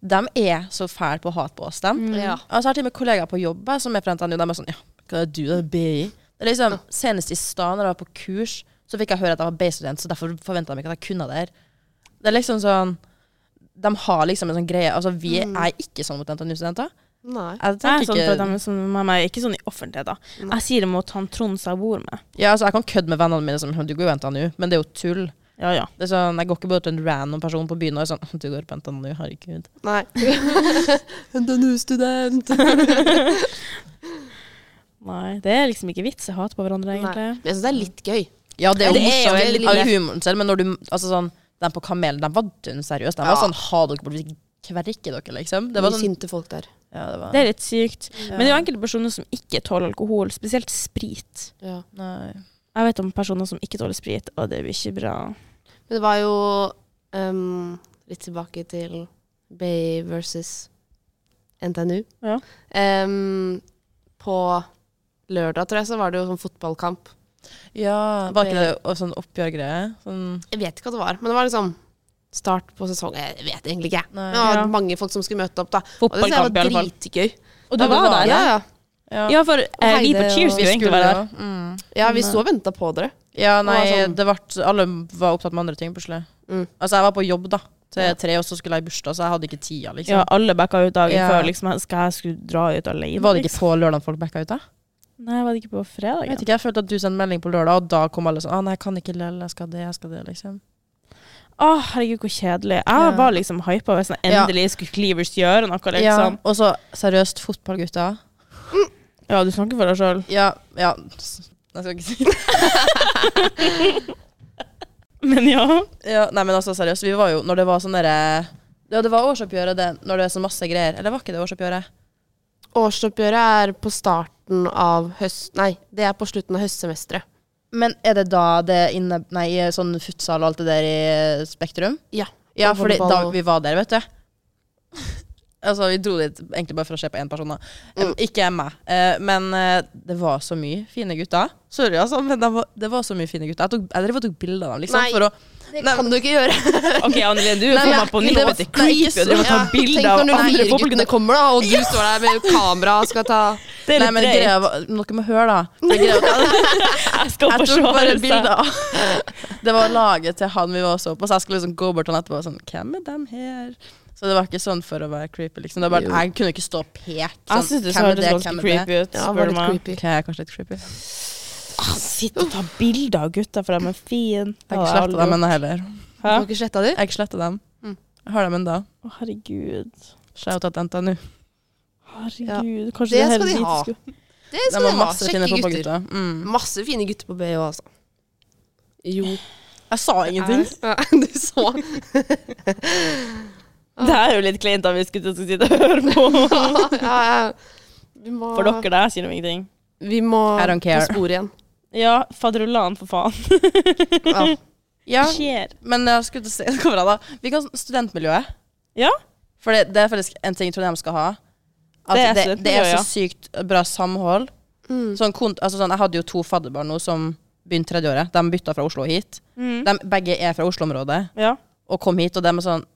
De er så fæle på å hate på oss, dem.
Mm.
Ja.
Altså, jeg har til og med kollegaer på jobb som er fra NTNU. De er sånn Ja, hva er du, det er BI? Det er liksom, Senest i stad, når jeg var på kurs, så fikk jeg høre at jeg var BI-student, så derfor forventa de ikke at jeg kunne det her. Det er liksom sånn De har liksom en sånn greie Altså, vi er ikke sånn mot NTNU-studenter.
Nei.
Jeg
Jeg er sånn
ikke
dem som med meg, ikke sånn i offentlighet, da. Jeg sier det mot han Trond som jeg bor med.
Ja, altså, jeg kan kødde med vennene mine som Du går jo NTNU, men det er jo tull.
Ja, ja.
Det er sånn, Jeg går ikke bare til en random person på byen og er sånn Du går på NTNU, herregud.
Nei. NTNU-student.
Nei, det er liksom ikke vits. Jeg hater på hverandre,
Men
egentlig.
jeg syns det er litt gøy.
Ja, det er jo
er
morsomt. av humoren selv, men når du Altså sånn Den på Kamelen, den var dønn seriøs. Den
ja.
var sånn Ha dere bort, vi kverker dere, liksom. Det var sånn
sinte folk der.
Ja, det var
Det er litt sykt. Men det er jo enkelte personer som ikke tåler alkohol, spesielt sprit.
Ja.
Nei.
Jeg vet om personer som ikke tåler sprit, og det blir ikke bra.
Men det var jo um, litt tilbake til Bay versus NTNU.
Ja.
Um, på lørdag, tror jeg, så var det jo sånn fotballkamp.
Ja, var ikke det og sånn oppgjørgreie? Sånn
Jeg vet ikke hva det var, men det var liksom start på sesong. Jeg vet egentlig ikke.
Nei.
Men det var
Ja.
mange folk som skulle møte opp, da. Og det synes jeg var dritgøy.
Og du
det
var
var
der?
Ja, ja.
Ja,
Ja, for eh, vi på Cheers skulle egentlig være der.
Mm.
ja vi
så
sto og venta på dere.
Ja, nei,
Det var sånn-
det ble Alle var opptatt med andre ting plutselig.
Mm.
Altså, jeg var på jobb, da, til tre, og så skulle jeg i bursdag, så jeg hadde ikke tida, liksom.
Ja, alle backa ut dagen
Ja.
før. Liksom, skal jeg skulle dra ut alene?
Var det ikke
liksom?
på lørdag folk backa ut, da?
Nei, var det ikke på fredag?
Jeg vet ikke, jeg følte at du sendte melding på lørdag, og da kom alle sånn Å, nei, jeg kan ikke lell, jeg skal det, jeg skal det, liksom.
Å, herregud, hvor kjedelig. Jeg
Ja.
var liksom hypa hvis jeg endelig skulle Cleavers gjøre noe, liksom.
Ja, og så seriøst, fotballgutter.
Ja, du snakker for deg sjøl.
Ja, ja Jeg skal ikke si det.
Men ja.
ja, Nei, men altså, seriøst, vi var jo Når det var sånn derre Ja, det var årsoppgjøret, det, når det er så masse greier. Eller var ikke det årsoppgjøret?
Årsoppgjøret er på starten av høst... Nei, det er på slutten av høstsemesteret.
Men er det da det inne Nei, i sånn futsal og alt det der i Spektrum?
Ja.
Ja, fordi da vi var der, vet du. Altså, vi dro dit egentlig bare for å se på én person, da.
Mm.
Ikke meg. Eh, men eh, det var så mye fine gutter. Sorry, altså, men det var, det var så mye fine gutter. Jeg, tok, jeg drev og tok bilder av dem, liksom.
Nei.
For å
Det
Nei,
kan du ikke gjøre.
OK, Annelien, du
Nei,
faen på
nytt.
det
nei,
creepy driver og
Ja,
tar bilder av andre
fire
fotballgutter.
kommer, da, og du står der med kamera og skal ta
Det er
Nei, men greia var Dere må høre, da.
Jeg
Jeg tok bare seg. Det var laget til han vi var så på, så jeg skulle liksom gå bort til han etterpå og sånn Hvem er dem her? Så det var ikke sånn for å være creepy, liksom. Det var bare, jeg kunne ikke stå og peke.
Jeg
Sånn,
syns det
er
hørtes
det,
ganske
er det?
creepy ut.
Ja,
spør
var
du
litt
meg.
creepy.
Ok, jeg er kanskje litt creepy.
Ah, Sitt og ta bilder av gutta, for de er fine.
Jeg har ikke sletta dem ennå heller.
Du har ikke sletta de?
Jeg har ikke sletta dem.
Mm.
Jeg har dem ennå.
Å, herregud.
Shout out NTNU.
Herregud, kanskje
Det
det,
skal
hele
de ha.
skulle-
Det
Det
skal
var
de ha.
masse fine
Kjekke gutter.
fotballgutter. Mm.
Masse fine gutter på BH, altså. Jo.
Jeg sa ingenting.
Ja, du så.
Det er jo litt kleint da vi skulle sitte og høre på.
ja, ja. Vi må,
For dere, der sier de ingenting.
Vi må
I don't
på sporet igjen.
Ja, fadderullan, for faen.
Ja.
Ja,
Skjer.
men jeg skulle til å si bra da? Vi kan studentmiljøet.
Ja.
For det, det er faktisk en ting Trondheim skal ha. At
Det er
det, det, er så sykt bra samhold.
Mm.
Sånn, kont- altså sånn, jeg hadde jo to fadderbarn nå som begynte tredjeåret. De bytta fra Oslo hit.
Mm.
De begge er fra Oslo-området
Ja.
og kom hit, og de er sånn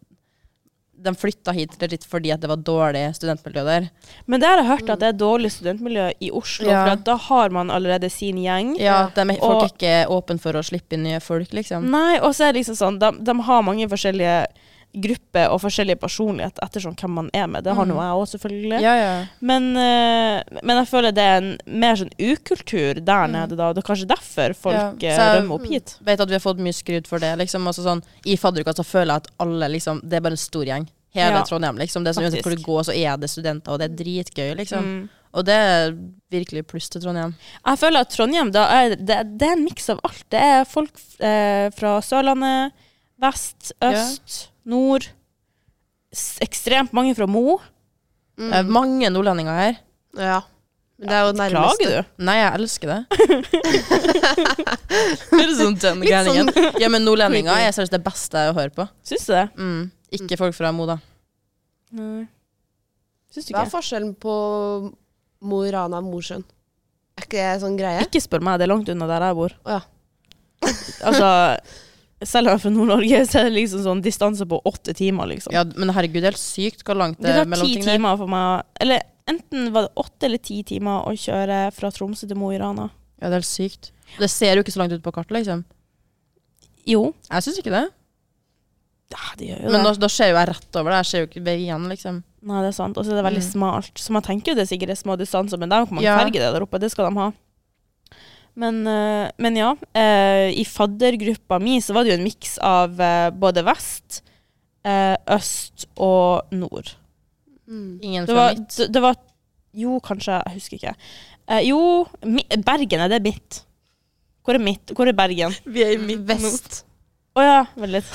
De flytta hit litt fordi at det var dårlig studentmiljø der.
Men det har jeg hørt at det er dårlig studentmiljø i Oslo,
Ja.
for at da har man allerede sin gjeng.
Ja, de er, Folk
Og-
er ikke åpne for å slippe inn nye folk, liksom.
Nei, og så er det liksom sånn, de, de har mange forskjellige grupper og forskjellige personlighet ettersom hvem man er med. Det har
Mm.
nå jeg òg, selvfølgelig.
Ja, ja.
Men, eh, men jeg føler det er en mer sånn ukultur der nede, da. Det er kanskje derfor folk
Ja,
eh,
jeg-
rømmer opp hit.
Vet at vi har fått mye skryt for det. Liksom. Altså, sånn, I fadderuka så føler jeg at alle liksom Det er bare en stor gjeng. Hele
Ja,
Trondheim, liksom. Det er sånn, uansett hvor du går, så er det studenter, og det er dritgøy, liksom.
Mm.
Og det er virkelig pluss til Trondheim.
Jeg føler at Trondheim er, det, det er en miks av alt. Det er folk eh, fra Sørlandet, vest, øst, nord. Ekstremt mange fra Mo.
Mm.
Det er mange nordlendinger her.
Ja. Men det er jo nærmest
Klager du?
Nei, jeg elsker det. det er sånn den gærningen.
sånn
Ja, men nordlendinger er seriøst det beste å høre på.
Syns du det?
Mm. Ikke folk fra Mo, da.
Nei. Syns du
Hva er forskjellen på Mo i Rana og Mosjøen? Er ikke det sånn greie?
Ikke spør meg, det er langt unna der jeg bor.
Oh, ja.
Altså, selv om jeg er fra Nord-Norge, så er det liksom sånn distanse på åtte timer, liksom.
Ja, men herregud, det er helt sykt hvor langt det er
mellom
mellom
Det
ting der.
timer for meg Eller enten var det åtte eller ti timer å kjøre fra Tromsø til Mo i Rana.
Ja, det er helt sykt. Det ser jo ikke så langt ut på kartet, liksom.
Jo.
Jeg syns ikke det.
Ja, det gjør jo
Men
det.
da, da ser jo jeg rett over det. Jeg ser jo ikke veien, liksom.
Nei, det er sant. Og så er det veldig
Mm.
smalt. Så man tenker jo det er sikkert er små distanser, men det er jo hvor mange
Ja.
ferger det der oppe. Det skal de ha. Men, eh, men ja. eh, I faddergruppa mi så var det jo en miks av eh, både vest, eh, øst og nord.
Mm.
Ingen fra
var,
mitt.
det, det var Jo, kanskje. Jeg husker ikke. Eh, jo, mi, Bergen er det mitt. Hvor er mitt? Hvor er Bergen?
Vi er
Vest.
Å ja, vent litt.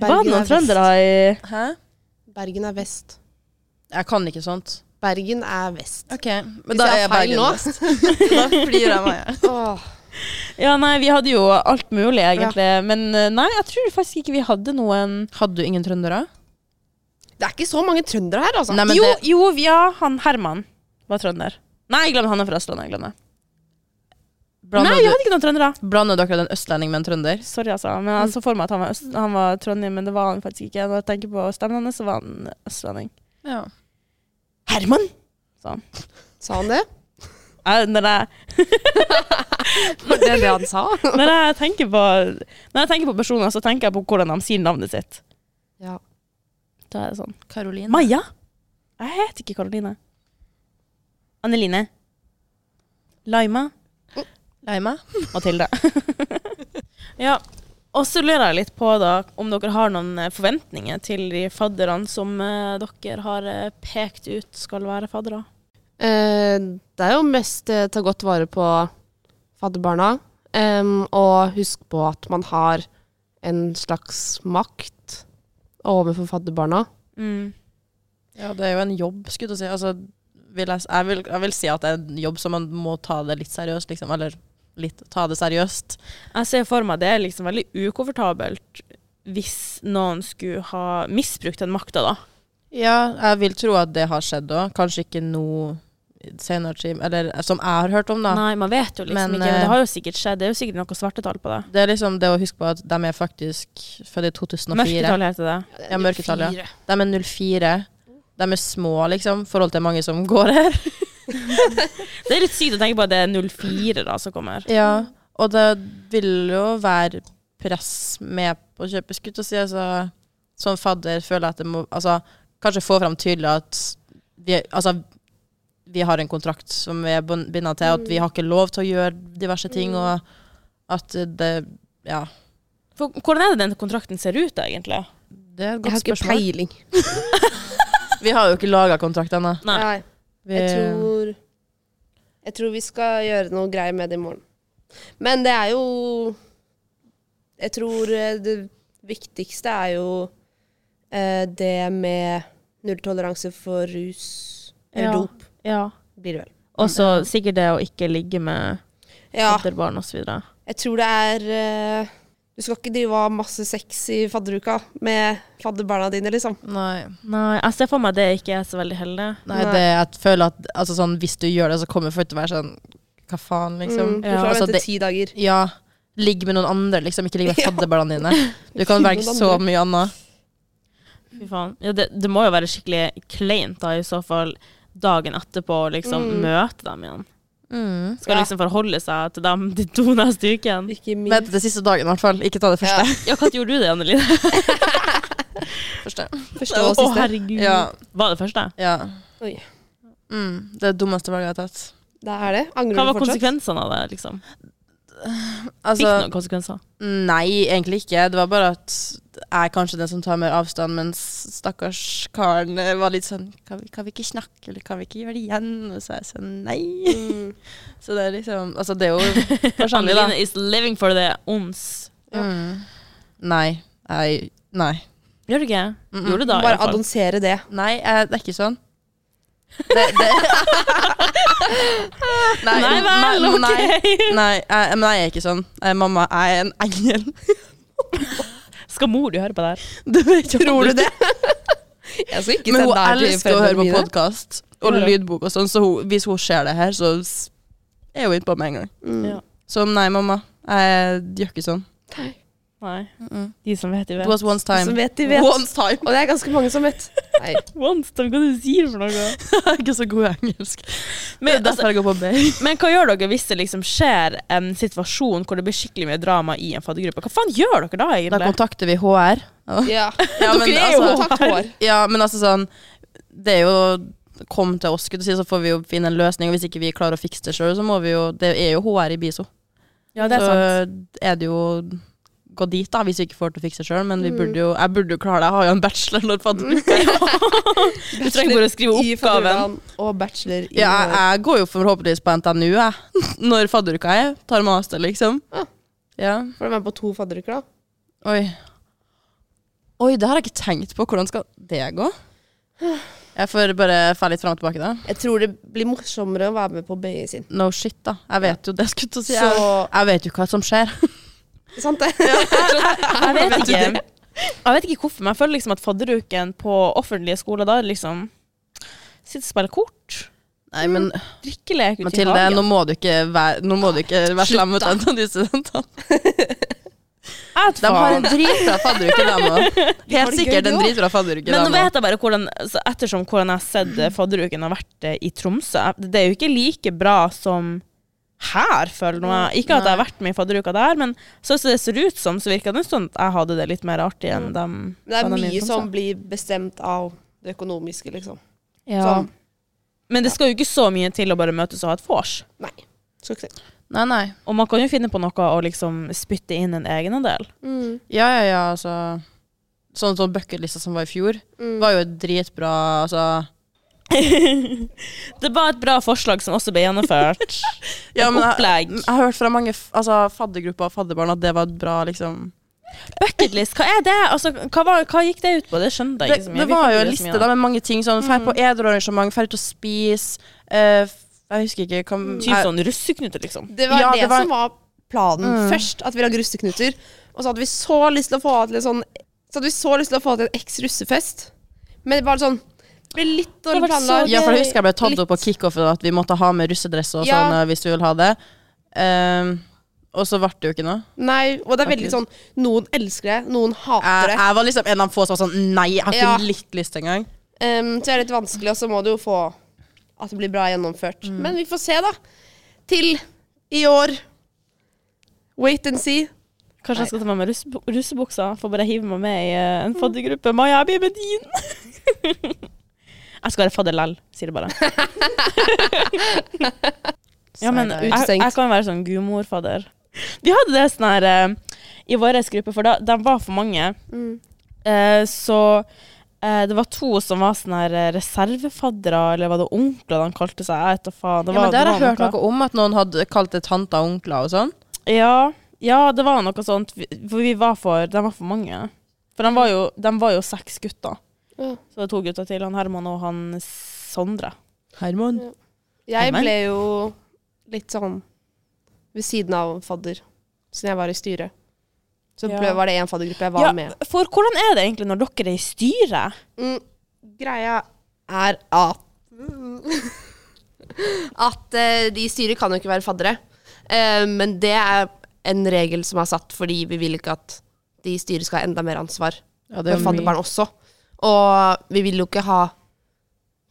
Var det noen trøndere i
Hæ?
Bergen er vest.
Jeg kan ikke sånt.
Bergen er vest.
Ok, men
Hvis
da
jeg
er jeg
feil
Bergen
nå?
da flirer jeg meg.
Åh.
Ja, nei, vi hadde jo alt mulig, egentlig. Men eh, nei, jeg tror faktisk ikke vi hadde noen
Hadde du ingen trøndere?
Det er ikke så mange trøndere her, altså.
Nei,
Jo,
det,
jo, ja, han Herman var trønder. Nei, glem han er fra Østlandet. Jeg
det.
Nei, jeg hadde ikke noen trøndere.
blander dere en østlending med en trønder?
Sorry, altså. Men jeg så for meg at han var, øst, han var trønder, men det var han faktisk ikke. Når jeg tenker på stemmen hans, så var han østlending.
Ja.
Herman!
Sa han det?
Jeg, når, jeg,
Var det det han sa?
når, jeg tenker på, når jeg tenker på personer, så tenker jeg på hvordan de sier navnet sitt.
Ja.
Da er det sånn.
Karoline.
Maja? Jeg heter ikke Karoline. Anneline. Laima.
Laima.
Mathilde. ja. Og så lurer jeg litt på da, om dere har noen eh, forventninger til de fadderne som eh, dere har eh, pekt ut skal være faddere.
Eh, det er jo mest eh, ta godt vare på fadderbarna. og husk på at man har en slags makt overfor fadderbarna.
Mm.
Ja, det er jo en jobb, skulle du si. Altså, vil jeg, jeg, vil, jeg vil si at det er en jobb som man må ta det litt seriøst, liksom. Eller litt ta det seriøst.
Jeg ser for meg det er liksom veldig ukomfortabelt hvis noen skulle ha misbrukt den makta, da.
Ja, jeg vil tro at det har skjedd òg. Kanskje ikke nå senere tid, eller som jeg har hørt om, da.
Nei, man vet jo liksom
Men,
ikke. Men
eh,
det har jo sikkert skjedd. Det er jo sikkert noe svartetall på det.
Det er liksom det å huske på at de er faktisk født i 2004.
Mørketall heter det.
Ja, mørketall, ja. De er 04. De er små, liksom, i forhold til mange som går her.
Det er litt sykt å tenke på at det er 04 da som kommer.
Ja, og det vil jo være press med på å kjøpe skutt og si, altså, som fadder føler jeg at det må, altså, kanskje få frem tydelig at vi, altså, vi har en kontrakt som vi er binda til, at vi har ikke lov til å gjøre diverse ting, og at det, ja,
For, hvordan er det den kontrakten ser ut, egentlig?
det er et
Jeg har
godt
ikke
spørsmål.
peiling.
Vi har jo ikke laga kontrakt ennå.
Jeg tror Jeg tror vi skal gjøre noe greier med det i morgen. Men det er jo Jeg tror eh, det viktigste er jo eh, det med nulltoleranse for rus eller
Ja.
dop,
Ja.
blir det vel.
Og så sikkert det å ikke ligge med
Ja,
fadderbarn osv.
jeg tror det er eh, Du skal ikke drive av masse sex i fadderuka med fadderbarna dine, liksom.
Nei.
Nei, jeg ser for meg det ikke er så veldig heldig.
Nei,
Nei.
det jeg føler at altså, sånn, hvis du gjør det, så kommer folk til å være sånn Hva faen, liksom?
Mm, du
Ja,
får
altså,
vente ti dager.
Ja. Ligg med noen andre, liksom. Ikke ligg med
Ja.
fadderbarna dine. Du kan velge så mye annet.
Fy faen. Ja, det, det må jo være skikkelig kleint da, i så fall dagen etterpå å liksom
Mm.
møte dem igjen.
Mm.
Skal
Ja.
liksom forholde seg til dem de to neste ukene.
Vent til siste dagen, i hvert fall. Ikke ta det første.
Ja, når gjorde du det, Anneline?
første.
Første og
Å, herregud.
Ja.
Var det første?
ja.
Oi.
Mm. Det er det dummeste valget jeg har tatt.
Det er det. Angrer
Hva var konsekvensene av det? liksom? Fikk
Altså,
noen konsekvenser?
nei, egentlig ikke. Det var bare at jeg er kanskje den som tar mer avstand, mens stakkars karen eh, var litt sånn kan vi, kan vi ikke snakke, eller kan vi ikke gjøre det igjen? Og så er jeg sånn nei.
Mm.
Så det er liksom Altså, det er jo forskjellig, da.
Anneline is living for the ons.
Mm. Nei. Jeg Nei.
Gjør du ikke?
Mm -mm.
Gjorde du da,
Bare annonsere det.
Nei, jeg, det er ikke sånn. Det, det. nei,
Nei vel, ok.
Nei, nei, jeg, men jeg er ikke sånn. Jeg, mamma, jeg er en engel.
Skal mor di høre på det her?
Du vet
Tror du det? Jeg skal ikke
Men hun elsker å høre på podkast og lydbok og sånn, så hun, hvis hun ser det her, så er hun innpå med en gang.
Mm.
Ja.
Så nei, mamma, jeg gjør ikke sånn.
Nei.
Mm-mm.
De som vet, de
It
vet.
was once time.
Som vet, de vet.
Once time.
Og det er ganske mange som vet. Nei.
Once time, hva du sier for noe?
Jeg er ikke så god i engelsk.
Men,
er derfor
altså,
jeg går på B.
men hva gjør dere hvis det liksom skjer en situasjon hvor det blir skikkelig mye drama i en faddergruppe? Hva faen gjør dere da, egentlig?
Da kontakter vi HR.
Ja.
Ja, men
Dere er jo
altså-
HR.
Ja, men altså sånn Det er jo Kom til oss, skulle du si, så får vi jo finne en løsning. Og hvis ikke vi klarer å fikse det sjøl, så må vi jo Det er jo HR i BISO.
Ja, det er
så
sant.
er det jo gå dit, da, hvis vi ikke får til å fikse det sjøl. Men vi
Mm.
burde jo, jeg burde jo klare det. Jeg har jo en bachelor når fadderuka
Du trenger bare å skrive oppgaven.
Og bachelor i
Ja, jeg, jeg går jo forhåpentligvis på NTNU, jeg. Når fadderuka er. Tar master, liksom.
Ah.
Ja.
Får du være med på to fadderuker, da?
Oi. Oi, det har jeg ikke tenkt på. Hvordan skal det gå? Jeg får bare dra litt fram og tilbake, da.
Jeg tror det blir morsommere å være med på BI sin.
No shit, da. Jeg vet jo det skulle jeg si.
Så
jeg vet jo hva som skjer.
Sant det?
Jeg vet
Vet
ikke. Jeg vet ikke hvorfor, men jeg føler liksom at fadderuken på offentlige skoler, da liksom Sitter og spiller kort.
Nei, men
Drikkelek ute i
Mathilde,
hagen.
nå må du ikke være, nå må du ikke være slem mot en av de studentene. De har en dritbra fadderuke, de òg. Helt sikkert en dritbra fadderuke,
Men nå vet jeg bare hvordan så Ettersom hvordan jeg har sett eh, fadderuken har vært eh, i Tromsø Det er jo ikke like bra som her, føler jeg. Ikke at jeg har vært med i fadderuka der, men sånn som det ser ut som, så virker det sånn at jeg hadde det litt mer artig enn dem.
Men det er mye
som,
som blir bestemt av det økonomiske, liksom.
ja.
Så,
Men det skal jo ikke så mye til å bare møtes og ha et vors.
Nei. Skal ikke si.
Nei, nei.
Og man kan jo finne på noe å liksom spytte inn en egenandel.
Mm.
Ja, ja, ja, altså Sånn som bucketlista som var i fjor,
Mm.
var jo dritbra Altså
det var et bra forslag som også ble gjennomført.
Ja,
et
men jeg,
opplegg.
jeg har hørt fra mange altså, faddergrupper og fadderbarn at det var et bra liksom
Bucketlist, hva er det? Altså, hva, var, hva gikk det ut på? Det skjønte jeg ikke så mye.
det var jo en liste da med mange ting. Sånn, Fær på edruarrangement, fær ut og spise. Uh, jeg husker ikke hva
Typ sånn russeknuter, liksom.
Det var
Ja,
det,
det var-
som var planen
Mm.
først, at vi lagde russeknuter. Og så hadde vi så lyst til å få til en sånn Så hadde vi så lyst til å få til en eks-russefest. Men det var sånn ble litt dårlig planlagt.
Ja, for jeg husker jeg ble tatt
Litt-
opp på kickoffet at vi måtte ha med russedress og sånn ja. hvis vi vil ha det. Um, og så ble det jo ikke noe.
Nei, og det er veldig sånn Noen elsker det, noen hater det.
jeg var liksom en av få som var sånn Nei, jeg har ikke
Ja.
litt lyst engang.
Um, så det er litt vanskelig, og så må du jo få at det blir bra gjennomført.
Mm.
Men vi får se, da. Til i år. Wait and see.
Kanskje jeg skal ta med meg med russebuksa for bare hive meg med i eh, en faddergruppe. Maja, jeg blir med din! jeg skal være fadder lell, sier det bare. ja, men jeg, jeg kan være sånn gudmorfadder. Vi hadde det sånn her eh, i vår gruppe, for da, de var for mange.
Mm.
Eh, så Eh, det var to som var sånne her eh, reservefaddere, eller var det onkler de kalte seg? Jeg vet da faen. Det
ja, men det har jeg
var
hørt noe om, at noen hadde kalt det tanter og onkler og sånn.
Ja, ja, det var noe sånt. For vi var for De var for mange. For de var jo, de var jo seks gutter.
Ja.
Så det er to gutter til. Han Herman og han Sondre.
Herman.
Jeg
Amen.
ble jo litt sånn ved siden av fadder, siden jeg var i styret. Så
Ja.
var det én faddergruppe jeg var
Ja,
med.
for hvordan er det egentlig når dere er i styret?
Mm, greia er at At uh, de i styret kan jo ikke være faddere. Uh, men det er en regel som er satt fordi vi vil ikke at de i styret skal ha enda mer ansvar
Ja, det er
med fadderbarn
mye.
også. Og vi vil jo ikke ha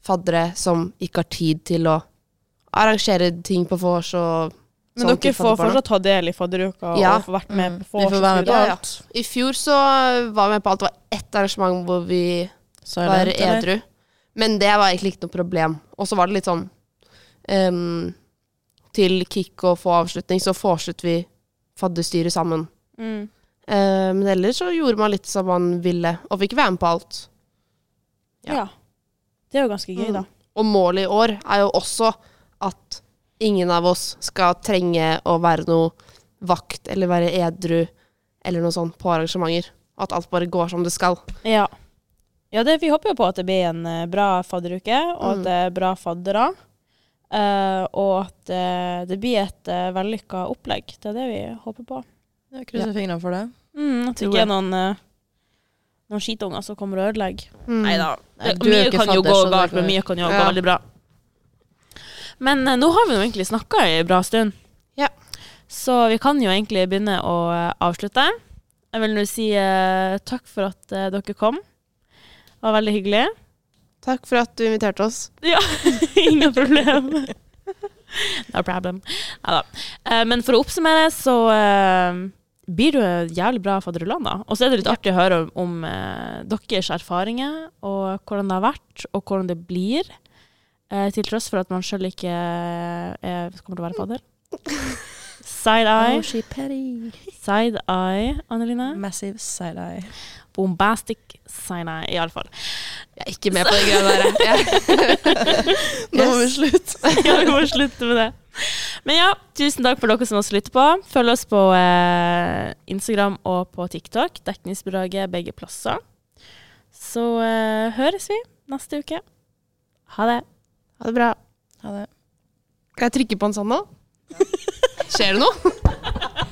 faddere som ikke har tid til å arrangere ting på vors og
Men
sånt
dere får fortsatt ta del i fadderuka
Ja.
og få vært med
på
på
Vi får være med på
alt.
Ja, ja. I fjor så var vi med på alt. Det var ett arrangement hvor vi
Silent,
var
eller?
edru. Men det var egentlig ikke noe problem. Og så var det litt sånn um, Til kick og få avslutning, så foreslutter vi fadderstyret sammen.
Mm.
Uh, men ellers så gjorde man litt som man ville, og fikk være med på alt. Ja.
Ja. Det er jo ganske gøy,
Mm.
da.
Og målet i år er jo også at ingen av oss skal trenge å være noe vakt eller være edru eller noe sånt på arrangementer. At alt bare går som det skal.
Ja. ja det, vi håper jo på at det blir en eh, bra fadderuke, og
Mm.
at det er bra faddere. Uh, og at uh, det blir et uh, vellykka opplegg. Det er det vi håper på.
Jeg krysser fingrene for det.
Mm, at det ikke er noen, uh, noen skitunger som kommer og ødelegger.
Mm.
Nei da.
Nei, du er
Mye kan jo gå galt, men mye kan jo gå veldig bra. Men eh, nå har vi jo egentlig snakka i en bra stund.
Ja.
Så vi kan jo egentlig begynne å eh, avslutte. Jeg vil nå si eh, takk for at eh, dere kom. Det var veldig hyggelig.
Takk for at du inviterte oss.
Ja, ingen problem. No problem. Neida. Eh, men for å oppsummere, så eh, blir du jævlig bra fadderullan, da. Og så er det litt artig å høre om, om eh, deres erfaringer, og hvordan det har vært, og hvordan det blir. Eh, til tross for at man sjøl ikke er, kommer til å være fadder. Side eye.
she.
Side eye, Anneline.
Massive side eye.
Bombastic Sinai, iallfall.
Jeg er ikke med på de greiene der.
Nå må vi slutte.
ja, vi må slutte med det. Men ja, tusen takk for dere som har sluttet på. Følg oss på eh, Instagram og på TikTok. Dekningsbidraget begge plasser. Så eh, høres vi neste uke. Ha det.
Ha det bra.
Ha det.
Kan jeg trykke på en sånn nå? Skjer det noe?